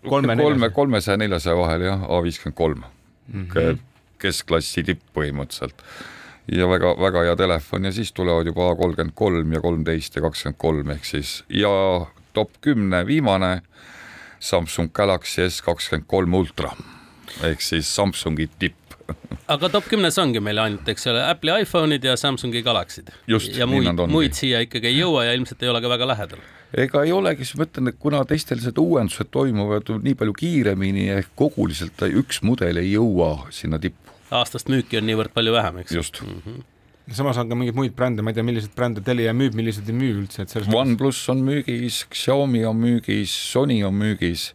kolme, kolme, kolmesaja, neljasaja vahel jah, A53 mm -hmm. keskklassi tipp põhimõtteliselt. ja väga, väga hea telefon ja siis tulevad juba A33 ja kolmteist ja kakskümmend kolm ehk siis ja top kümne viimane Samsung Galaxy S kakskümmend kolm Ultra ehk siis Samsungi tipp aga top kümnes ongi meil ainult, eks ole, Apple'i iPhone'id ja Samsungi Galaxy'd. ja muid, muid siia ikkagi ei jõua ja ilmselt ei ole ka väga lähedal. Ega ei olegi, siis ma ütlen, et kuna teistel need uuendused toimuvad nii palju kiiremini ehk koguliselt üks mudel ei jõua sinna tippu. aastast müüki on niivõrd palju vähem, eks. just mm. -hmm samas on ka mingeid muid brände, ma ei tea, milliseid brände Telia müüb, milliseid ei müü üldse, et selles OnePlus on müügis, Xiaomi on müügis, Sony on müügis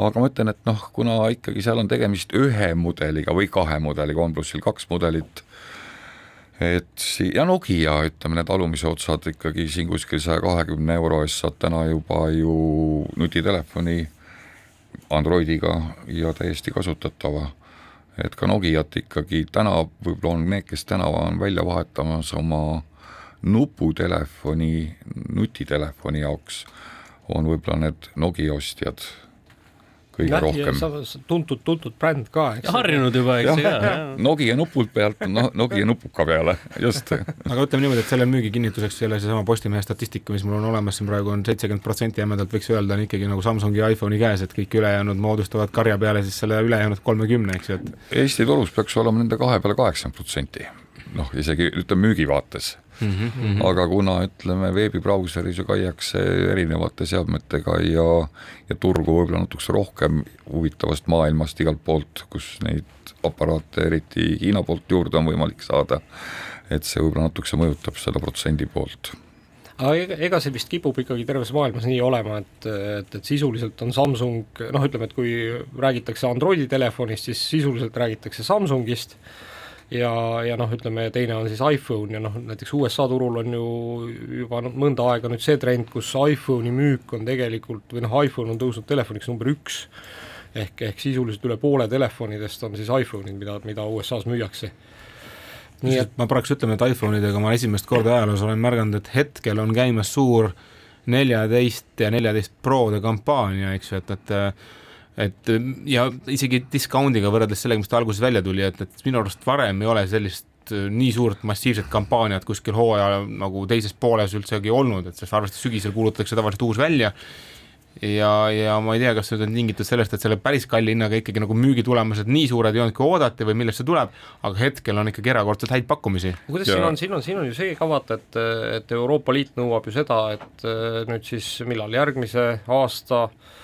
aga ma ütlen, et noh, kuna ikkagi seal on tegemist ühe mudeliga või kahe mudeliga, OnePlusil kaks mudelit, et ja Nokia, ütleme need alumise otsad ikkagi siin kuskil saja kahekümne euro eest saad täna juba ju nutitelefoni Androidiga ja täiesti kasutatava. et ka Nokiat ikkagi täna võib-olla on need, kes täna on välja vahetamas oma nuputelefoni, nutitelefoni jaoks, on võib-olla need Nokia ostjad kõige Läh, rohkem. tuntud, tuntud bränd ka, eks. harjunud juba, eks ju. Nokia nupult pealt, noh, Nokia nupuka peale, just. aga ütleme niimoodi, et selle müügi kinnituseks jälle seesama Postimehe statistika, mis mul on olemas siin praegu on seitsekümmend protsenti jämedalt võiks öelda, on ikkagi nagu Samsungi iPhone'i käes, et kõik ülejäänud moodustavad karja peale siis selle ülejäänud kolmekümne, eks ju, et. Eesti turus peaks olema nende kahe peale kaheksakümmend protsenti, noh, isegi ütleme müügi vaates Mm -hmm. aga kuna ütleme, veebibrauseris ju käiakse erinevate seadmetega ja, ja turgu võib-olla natukese rohkem huvitavast maailmast igalt poolt, kus neid aparaate eriti Hiina poolt juurde on võimalik saada, et see võib-olla natukese mõjutab seda protsendi poolt aga ega, see vist kipub ikkagi terves maailmas nii olema, et, et, et sisuliselt on Samsung, noh, ütleme, et kui räägitakse Androidi telefonist, siis sisuliselt räägitakse Samsungist ja, ja noh, ütleme teine on siis iPhone ja noh, näiteks USA turul on ju juba noh, mõnda aega nüüd see trend, kus iPhone'i müük on tegelikult või noh, iPhone on tõusnud telefoniks number üks, ehk, ehk sisuliselt üle poole telefonidest on siis iPhone'id, mida, mida USA-s müüakse. Nii et ma praegu ütlen, et iPhone'idega ma esimest korda ajaloos olen märganud, et hetkel on käimas suur neljateist ja neljateist Prode kampaania, eks ju, et, et et ja isegi discount'iga võrreldes sellega, mis ta alguses välja tuli, et, et minu arust varem ei ole sellist äh, nii suurt massiivset kampaaniat kuskil hooaja nagu teises pooles üldsegi olnud, et sest arvestades sügisel kuulutatakse tavaliselt uus välja ja, ja ma ei tea, kas see on tingitud sellest, et selle päris kalli hinnaga ikkagi nagu müügitulemused nii suured ei olnud, kui oodati või millest see tuleb, aga hetkel on ikkagi erakordselt häid pakkumisi. kuidas ja. siin on, siin on, siin on ju see ka vaata, et, et Euroopa Liit nõuab ju seda, et äh, nüüd siis millal järgmise aasta äh,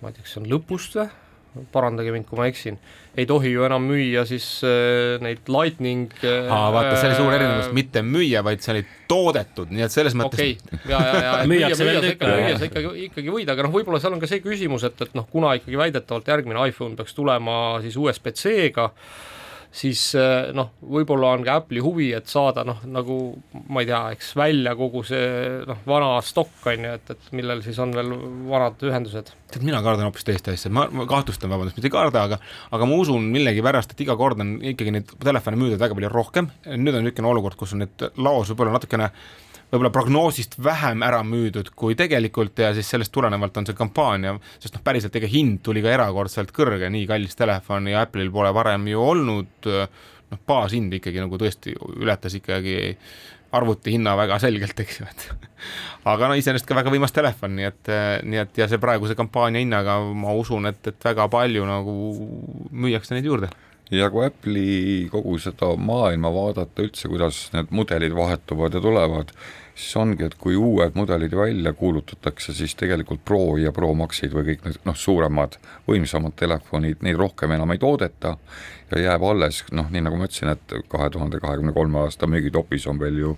ma ei tea, kas see on lõpust või, parandage mind, kui ma eksin, ei tohi ju enam müüa siis äh, neid lightning äh, aa, vaata, see oli suur erinevus, mitte müüa, vaid see oli toodetud, nii et selles mõttes okei. Okay., ja, ja, ja müüa, müüa, müüa, ikka, müüa sa ikkagi, ikkagi võid, aga noh, võib-olla seal on ka see küsimus, et, et noh, kuna ikkagi väidetavalt järgmine iPhone peaks tulema siis USB-C-ga, siis eh, noh, võib-olla on ka Apple'i huvi, et saada noh, nagu ma ei tea, eks välja kogu see noh, vana stokk on ju, et, et millel siis on veel vanad ühendused. tead, mina kardan hoopis teist asja, ma, ma kahtlustan, vabandust, mitte ei karda, aga aga ma usun millegipärast, et iga kord on ikkagi neid telefone müüdud väga palju rohkem, nüüd on niisugune olukord, kus on need laos võib-olla natukene võib-olla prognoosist vähem ära müüdud kui tegelikult ja siis sellest tulenevalt on see kampaania, sest noh, päriselt ega hind tuli ka erakordselt kõrge, nii kallis telefon ja Apple'il pole varem ju olnud, noh, baashind ikkagi nagu tõesti ületas ikkagi arvuti hinna väga selgelt, eks ju, et aga no iseenesest ka väga võimas telefon, nii et, nii et ja see praeguse kampaania hinnaga ma usun, et, et väga palju nagu müüakse neid juurde ja kui Apple'i kogu seda maailma vaadata üldse, kuidas need mudelid vahetuvad ja tulevad, siis ongi, et kui uued mudelid välja kuulutatakse, siis tegelikult Pro ja Pro Maxid või kõik need noh, suuremad, võimsamad telefonid, neid rohkem enam ei toodeta ja jääb alles, noh, nii nagu ma ütlesin, et kahe tuhande kahekümne kolme aasta müügitopis on veel ju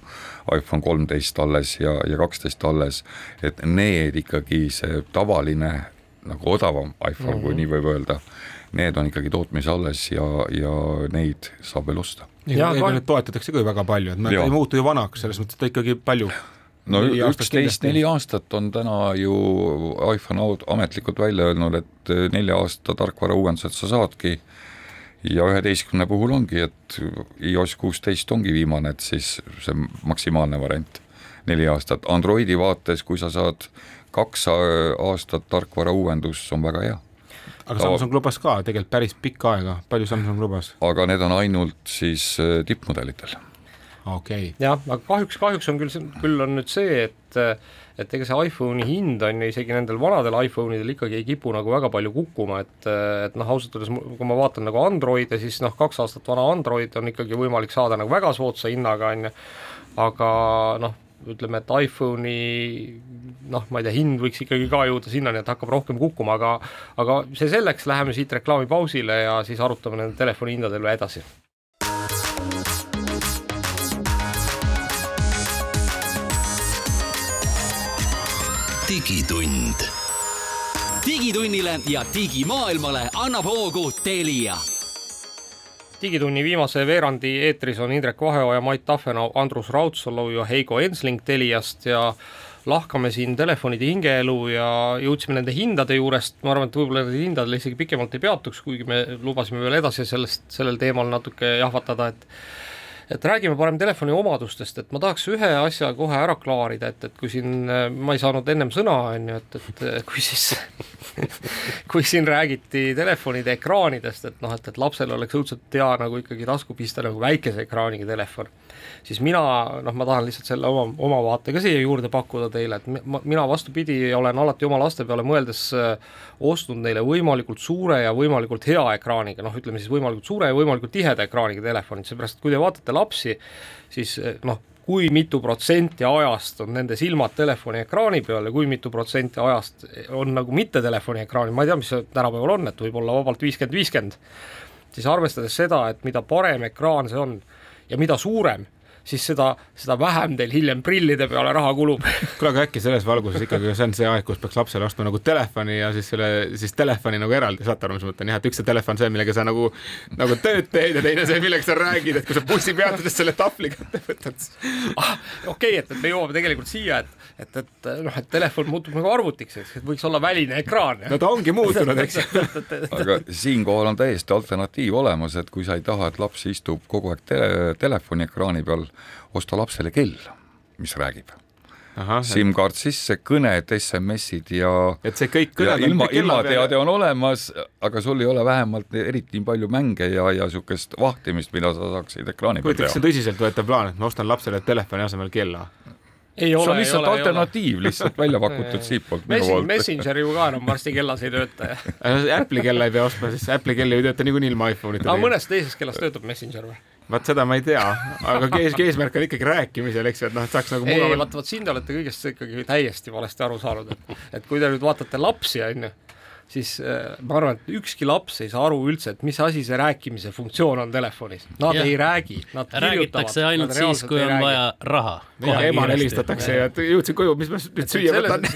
iPhone kolmteist alles ja, ja kaksteist alles, et need ikkagi, see tavaline nagu odavam iPhone mm, -hmm. kui mhm. nii võib öelda need on ikkagi tootmise alles ja, ja neid saab veel osta. ja neid toetatakse ka ju väga palju, et nad ei muutu ju vanaks, selles mõttes, et ikkagi palju no üksteist, neli aastat on täna ju iPhone ametlikult välja öelnud, et nelja aasta tarkvara uuendused sa saadki ja üheteistkümne puhul ongi, et iOS kuusteist ongi viimane, et siis see maksimaalne variant, neli aastat. Androidi vaates, kui sa saad kaks aastat tarkvara uuendus, on väga hea aga Samsung lubas ka tegelikult päris pikka aega, palju Samsung lubas? aga need on ainult siis äh, tippmudelitel. okei okay.. jah, aga kahjuks, kahjuks on küll, küll on nüüd see, et et ega see iPhone'i hind on ju isegi nendel vanadel iPhone idel ikkagi ei kipu nagu väga palju kukkuma, et et noh, ausalt öeldes kui ma vaatan nagu Android'e, siis noh, kaks aastat vana Android on ikkagi võimalik saada nagu väga soodsa hinnaga, on ju, aga noh, ütleme, et iPhone'i noh, ma ei tea, hind võiks ikkagi ka jõuda sinnani, et hakkab rohkem kukkuma, aga aga see selleks, läheme siit reklaamipausile ja siis arutame nende telefoni hindade üle edasi. digitund. digitunnile ja digimaailmale annab hoogu Telia digitunni viimase veerandi eetris on Indrek Vaheoja, Mait Tafenau, Andrus Raudsalu ja Heigo Ensling Teliast ja lahkame siin telefonide hingeelu ja jõudsime nende hindade juurest, ma arvan, et võib-olla nendel hindadel isegi pikemalt ei peatuks, kuigi me lubasime veel edasi sellest, sellel teemal natuke jahvatada, et et räägime parem telefoni omadustest, et ma tahaks ühe asja kohe ära klaarida, et, et kui siin, ma ei saanud ennem sõna, on ju, et, et kui siis kui siin räägiti telefonide ekraanidest, et noh, et, et lapsel oleks õudselt hea nagu ikkagi tasku pista nagu väikese ekraaniga telefon siis mina noh, ma tahan lihtsalt selle oma, oma vaate ka siia juurde pakkuda teile, et ma, mina vastupidi, olen alati oma laste peale mõeldes äh, ostnud neile võimalikult suure ja võimalikult hea ekraaniga, noh, ütleme siis võimalikult suure ja võimalikult tiheda ekraaniga telefonid, seepärast et kui te vaatate lapsi, siis äh, noh, kui mitu protsenti ajast on nende silmad telefoni ekraani peal ja kui mitu protsenti ajast on nagu mitte telefoni ekraanil, ma ei tea, mis see tänapäeval on, et võib-olla vabalt viiskümmend, viiskümmend, siis arvestades seda, et mida parem ekraan see on ja mida suurem, siis seda, seda vähem teil hiljem prillide peale raha kulub. kuule, aga äkki selles valguses ikkagi see on see aeg, kus peaks lapsele ostma nagu telefoni ja siis selle, siis telefoni nagu eraldi, saate aru, mis ma mõtlen, jah, et üks see telefon, see, millega sa nagu, nagu tööd teed ja teine see, millega sa räägid, et kui sa bussipeatuses selle tahvli kätte võtad ah,. okei okay,, et, et me jõuame tegelikult siia, et, et, et noh, et telefon muutub nagu arvutiks, eks, et võiks olla väline ekraan. no ta ongi muutunud, eks aga siinkohal on täiesti alternatiiv olemas, et kui sa ei taha, et laps istub kogu aeg te telefoni ekraani peal, osta lapsele kell, mis räägib. SIM-kaart sisse, kõned, SMS-id ja et see kõik kõned ilma, ilmateade on olemas, aga sul ei ole vähemalt eriti palju mänge ja, ja niisugust vahtimist, mida sa saaksid ekraani peal teha. see on tõsiseltvõetav plaan, et ma ostan lapsele telefoni asemel kella ei ole, see on lihtsalt ole, alternatiiv lihtsalt välja pakutud siitpoolt minu poolt. Messenger ju ka enam varsti kellas ei tööta Apple'i kella ei pea ostma, sest Apple'i kell ei tööta niikuinii ilma iPhone'ita. aga mõnes teises kellas töötab Messenger või? Vaat seda ma ei tea, aga kees, eesmärk on ikkagi rääkimisel, eks ju, et noh, et saaks nagu mugavalt. ei, vaat, vot siin te olete kõigest ikkagi täiesti valesti aru saanud, et, et kui te nüüd vaatate lapsi, on ju, siis äh, ma arvan, et ükski laps ei saa aru üldse, et mis asi see rääkimise funktsioon on telefonis. Nad ja. ei räägi, nad räägitakse ainult siis, kui on räägi. vaja raha. emale helistatakse ja jõudsin koju, mis ma nüüd süüa võtan.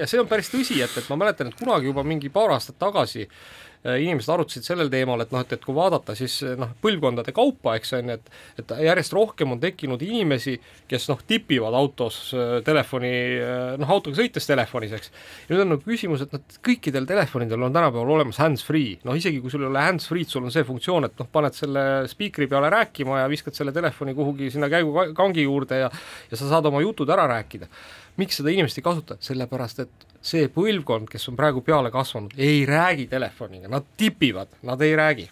ja see on päris tõsi, et, et ma mäletan, et kunagi juba mingi paar aastat tagasi äh, inimesed arutasid sellel teemal, et noh, et, et kui vaadata siis noh, põlvkondade kaupa, eks on ju, et et järjest rohkem on tekkinud inimesi, kes noh, tipivad autos äh, telefoni, äh, noh, autoga sõites telefonis, eks. ja nüüd on nagu küsimus, et noh, kõikidel telefonidel on tänapäeval olemas hands-free, noh isegi kui sul ei ole hands-free'd, sul on see funktsioon, et noh, paned selle spiikri peale rääkima ja viskad selle telefoni kuhugi sinna käigukangi juurde ja ja sa saad oma jutud ära rääkida. Miks seda inimesed ei kasuta, sellepärast et see põlvkond, kes on praegu peale kasvanud, ei räägi telefoniga, nad tipivad, nad ei räägi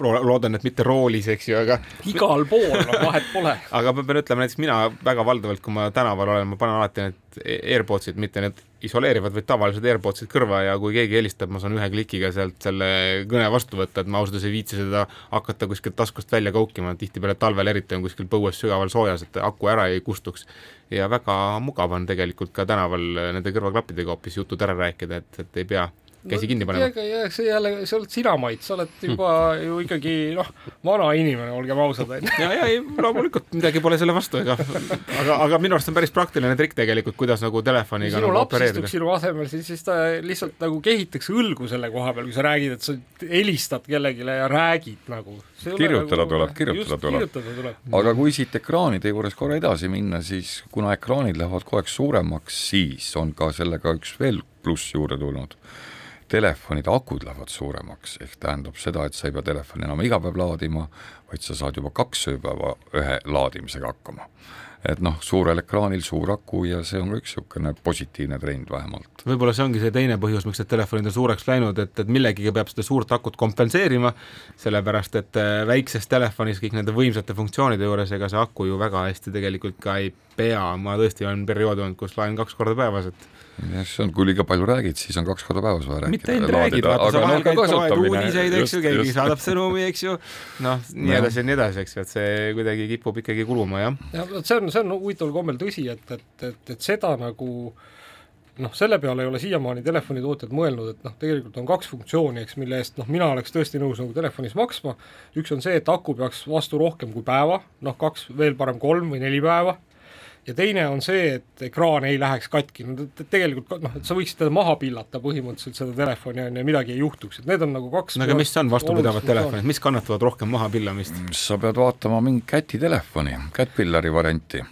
loodan, et mitte roolis, eks ju, aga igal pool, no vahet pole. aga ma pean ütlema, näiteks mina väga valdavalt, kui ma tänaval olen, ma panen alati need AirPodsid, mitte need isoleerivad, vaid tavalised AirPodsid kõrva ja kui keegi helistab, ma saan ühe klikiga sealt selle kõne vastu võtta, et ma ausalt öeldes ei viitsi seda hakata kuskilt taskust välja koukima, tihtipeale talvel eriti on kuskil põues sügaval soojas, et aku ära ei kustuks. ja väga mugav on tegelikult ka tänaval nende kõrvaklappidega hoopis jutud ära rääkida, et, et ei pea käsi kinni panema. ja see jälle, see oled sina, Mait, sa oled juba hmm. ju ikkagi noh, vana inimene, olgem ausad, onju. ja, ja ei, loomulikult midagi pole selle vastu, ega aga, aga minu arust on päris praktiline trikk tegelikult, kuidas nagu telefoniga sinu nagu laps istuks sinu asemel, siis, siis ta lihtsalt nagu kehitaks õlgu selle koha peal, kui sa räägid, et sa helistad kellelegi ja räägid nagu. kirjutada nagu, tuleb, kirjutada tuleb.. aga kui siit ekraanide juures korra edasi minna, siis kuna ekraanid lähevad kogu aeg suuremaks, siis on ka sellega üks veel pluss juurde tulnud telefonide akud lähevad suuremaks, ehk tähendab seda, et sa ei pea telefoni enam iga päev laadima, vaid sa saad juba kaks ööpäeva ühe laadimisega hakkama. et noh, suurel ekraanil suur aku ja see on ka üks niisugune positiivne trend vähemalt. võib-olla see ongi see teine põhjus, miks need telefonid on suureks läinud, et, et millegiga peab seda suurt akut kompenseerima, sellepärast et äh, väikses telefonis kõik nende võimsate funktsioonide juures, ega see aku ju väga hästi tegelikult ka ei pea, ma tõesti olen perioode olnud, kus laen kaks korda päevas, et jah, see on, kui liiga palju räägid, siis on kaks korda päevas vaja rääkida. mitte ainult räägid, vaata sa vahel käid, loed uudiseid, eks ju, keegi just. saadab sõnumi, eks ju, noh, nii edasi ja nii edasi, eks ju, et see kuidagi kipub ikkagi kuluma, jah. jah, vot see on, see on huvitaval kombel tõsi, et, et, et, et seda nagu noh, selle peale ei ole siiamaani telefonitootjad mõelnud, et noh, tegelikult on kaks funktsiooni, eks, mille eest noh, mina oleks tõesti nõus nagu telefonis maksma, üks on see, et aku peaks vastu rohkem kui päeva, noh kaks, veel parem kolm või neli päeva ja teine on see, et ekraan ei läheks katki, no tegelikult noh, et sa võiksid teda maha pillata põhimõtteliselt seda telefoni on ju ja midagi ei juhtuks, et need on nagu kaks no aga mis on vastupidavad telefonid, mis kannatavad rohkem mahapillamist? sa pead vaatama mingit kätitelefoni, kättpillari varianti.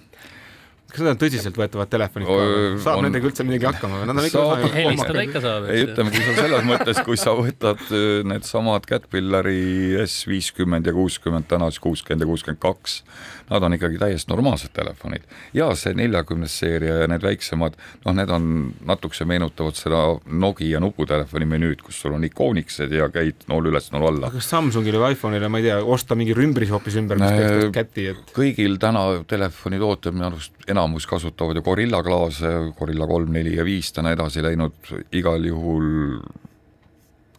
Kas need on tõsiseltvõetavad telefonid ka, saab on, nendega üldse midagi hakkama või? Nad on ikka saab, helistada ikka saab. ei, ütleme, kui sa selles mõttes, kui sa võtad äh, needsamad Caterpillari S viiskümmend ja kuuskümmend, täna siis kuuskümmend ja kuuskümmend kaks, nad on ikkagi täiesti normaalsed telefonid. ja see neljakümnes seeria ja need väiksemad, noh, need on natukese meenutavad seda Nokia nuputelefoni menüüd, kus sul on ikooniksed ja käid nool üles, nool alla. kas Samsungile või iPhone'ile, ma ei tea, osta mingi rümbris hoopis ümber, mis teeb käti, et kõigil täna telefonitootjad minu arust enamus kasutavad ju Gorilla klaase, Gorilla kolm, neli ja viis täna edasi läinud, igal juhul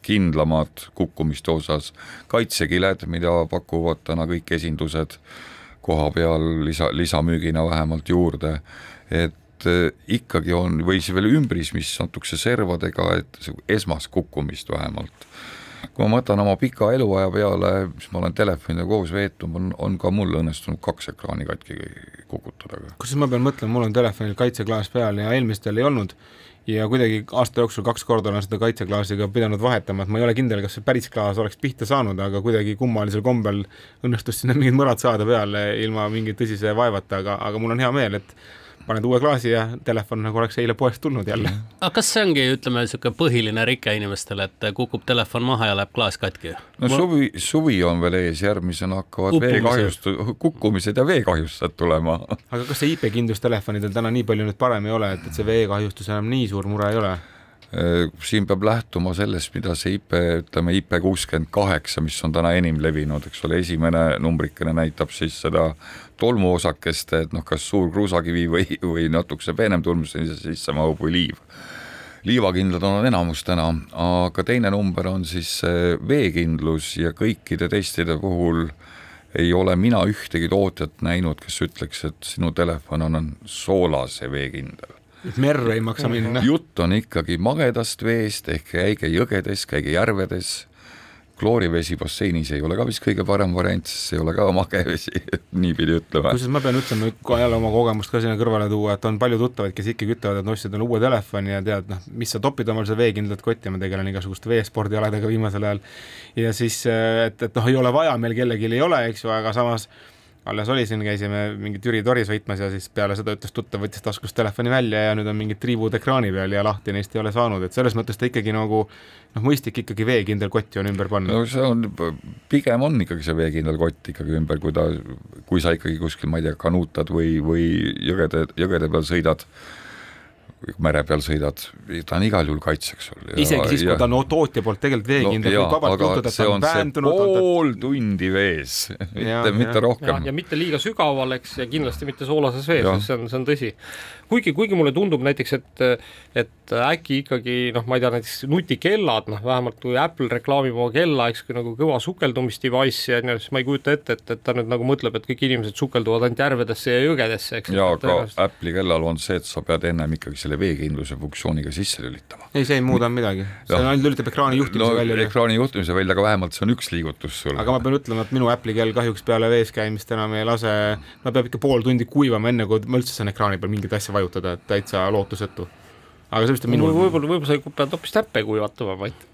kindlamad kukkumiste osas, kaitsekiled, mida pakuvad täna kõik esindused koha peal lisa, lisamüügina vähemalt juurde, et eh, ikkagi on, või siis veel ümbris, mis natukese servadega, et esmast kukkumist vähemalt. Kui ma mõtlen oma pika eluaja peale, mis ma olen telefoniga koos veetnud, on, on ka mul õnnestunud kaks ekraani katki kukutada. kusjuures ma pean mõtlema, mul on telefonil kaitseklaas peal ja eelmistel ei olnud ja kuidagi aasta jooksul kaks korda olen seda kaitseklaasiga pidanud vahetama, et ma ei ole kindel, kas see päris klaas oleks pihta saanud, aga kuidagi kummalisel kombel õnnestus sinna mingid mõrad saada peale ilma mingi tõsise vaevata, aga, aga mul on hea meel, et paned uue klaasi ja telefon nagu oleks eile poest tulnud jälle. aga kas see ongi, ütleme, niisugune põhiline rike inimestele, et kukub telefon maha ja läheb klaas katki? no suvi, suvi on veel ees, järgmisena hakkavad veekahjust-, kukkumised ja veekahjustused tulema. aga kas see IP-kindlus telefonidel täna nii palju nüüd parem ei ole, et, et see veekahjustus enam nii suur mure ei ole? Äh, siin peab lähtuma sellest, mida see IP, ütleme IP kuuskümmend kaheksa, mis on täna enim levinud, eks ole, esimene numbrikene näitab siis seda tolmuosakest, et noh, kas suur kruusakivi või, või natukese peenem tolm sinna sisse mahub või liiv. liivakindlad on enamus täna, aga teine number on siis veekindlus ja kõikide testide puhul ei ole mina ühtegi tootjat näinud, kes ütleks, et sinu telefon on soolase veekindel et merre ei maksa minna. jutt on ikkagi magedast veest ehk käige jõgedes, käige järvedes, kloorivesi basseinis ei ole ka vist kõige parem variant, sest see ei ole ka mage vesi, niipidi ütleme. kusjuures ma pean ütlema, kohe jälle oma kogemust ka sinna kõrvale tuua, et on palju tuttavaid, kes ikkagi ütlevad, et ostsid endale uue telefoni ja tead, noh, mis sa topid omal seda veekindlat kotti, ma tegelen igasuguste veespordialadega viimasel ajal. ja siis, et, et noh, ei ole vaja, meil kellelgi ei ole, eks ju, aga samas alles oli siin, käisime mingit Jüri Tori sõitmas ja siis peale seda ütles tuttav, võttis taskust telefoni välja ja nüüd on mingid triibud ekraani peal ja lahti neist ei ole saanud, et selles mõttes ta ikkagi nagu noh, mõistlik ikkagi veekindel kott ju on ümber panna. no see on, pigem on ikkagi see veekindel kott ikkagi ümber, kui ta, kui sa ikkagi kuskil, ma ei tea, kanuutad või, või jõgede, jõgede peal sõidad mere peal sõidad, ta on igal juhul kaitseks sul. isegi siis, kui ta on no, tootja poolt tegelikult veekindel no,, võib vabalt juhtuda, et ta on väändunud. pool tundi vees, mitte, mitte rohkem. ja mitte liiga sügaval, eks, ja kindlasti mitte soolases vees, see on, see on tõsi. Kuigi, kuigi mulle tundub näiteks, et, et äkki ikkagi noh, ma ei tea, näiteks nutikellad, noh, vähemalt kui Apple reklaamib oma kella, eks, kui nagu kõva sukeldumisdevice'i on ju, siis ma ei kujuta ette, et, et ta nüüd nagu mõtleb, et kõik inimesed sukelduvad ainult järvedesse ja jõgedesse, eks. jaa, aga Apple'i kellal on see, et sa pead ennem ikkagi selle veekindluse funktsiooniga sisse lülitama. ei, see ei muuda midagi, see ainult lülitab ekraani juhtimise no, välja. ekraani juhtimise välja, aga vähemalt see on üks liigutus sul. aga ma pean ütlema, et minu Apple'i kell kahjuks peale vees käimist enam ei lase, no peab ikka pool tundi kuivama, enne kui ma üldse saan ekraani peal mingit asja vajutada, et täitsa lootusetu. aga see vist on minu võib-olla, võib-olla sa pead hoopis täppe kuivatama, Mait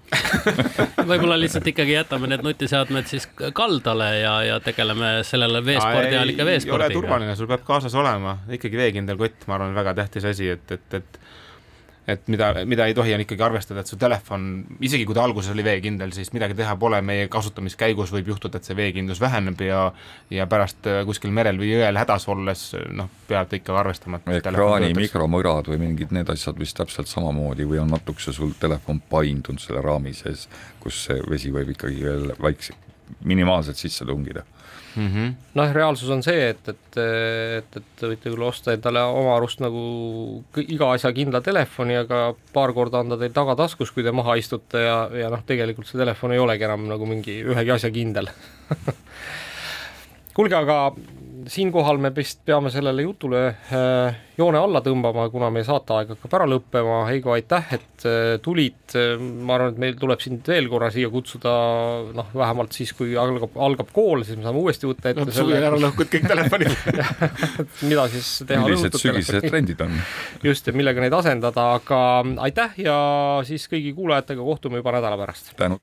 võib-olla lihtsalt ikkagi jätame need nutiseadmed siis kaldale ja, ja tegeleme sellele veespordi ajal ikka veespordiga. ei ole turvaline, sul peab kaasas olema ikkagi veekindel kott, ma arvan, väga tähtis asi, et, et, et et mida, mida ei tohi, on ikkagi arvestada, et su telefon, isegi kui ta alguses oli veekindel, siis midagi teha pole, meie kasutamiskäigus võib juhtuda, et see veekindlus väheneb ja ja pärast äh, kuskil merel või jõel hädas olles noh, peab ikka arvestama. ekraani mikromõrad või mingid need asjad vist täpselt samamoodi või on natukese sul telefon paindunud selle raami sees, kus see vesi võib ikkagi veel väikse, minimaalselt sisse tungida mm -hmm.. noh, reaalsus on see, et, et, et, et võite küll osta endale oma arust nagu iga asja kindla telefoni, aga paar korda on ta teil tagataskus, kui te maha istute ja, ja noh, tegelikult see telefon ei olegi enam nagu mingi ühegi asja kindel. Kuulge, aga siinkohal me vist peame sellele jutule äh, joone alla tõmbama, kuna meie saateaeg hakkab ära lõppema. Heigo, aitäh, et äh, tulid. ma arvan, et meil tuleb sind veel korra siia kutsuda, noh, vähemalt siis, kui algab, algab kool, siis me saame uuesti võtta ette no, selle. ära lõhkud kõik telefonid mida siis teha. millised sügisesed trendid on. just, ja millega neid asendada, aga aitäh ja siis kõigi kuulajatega kohtume juba nädala pärast. tänud.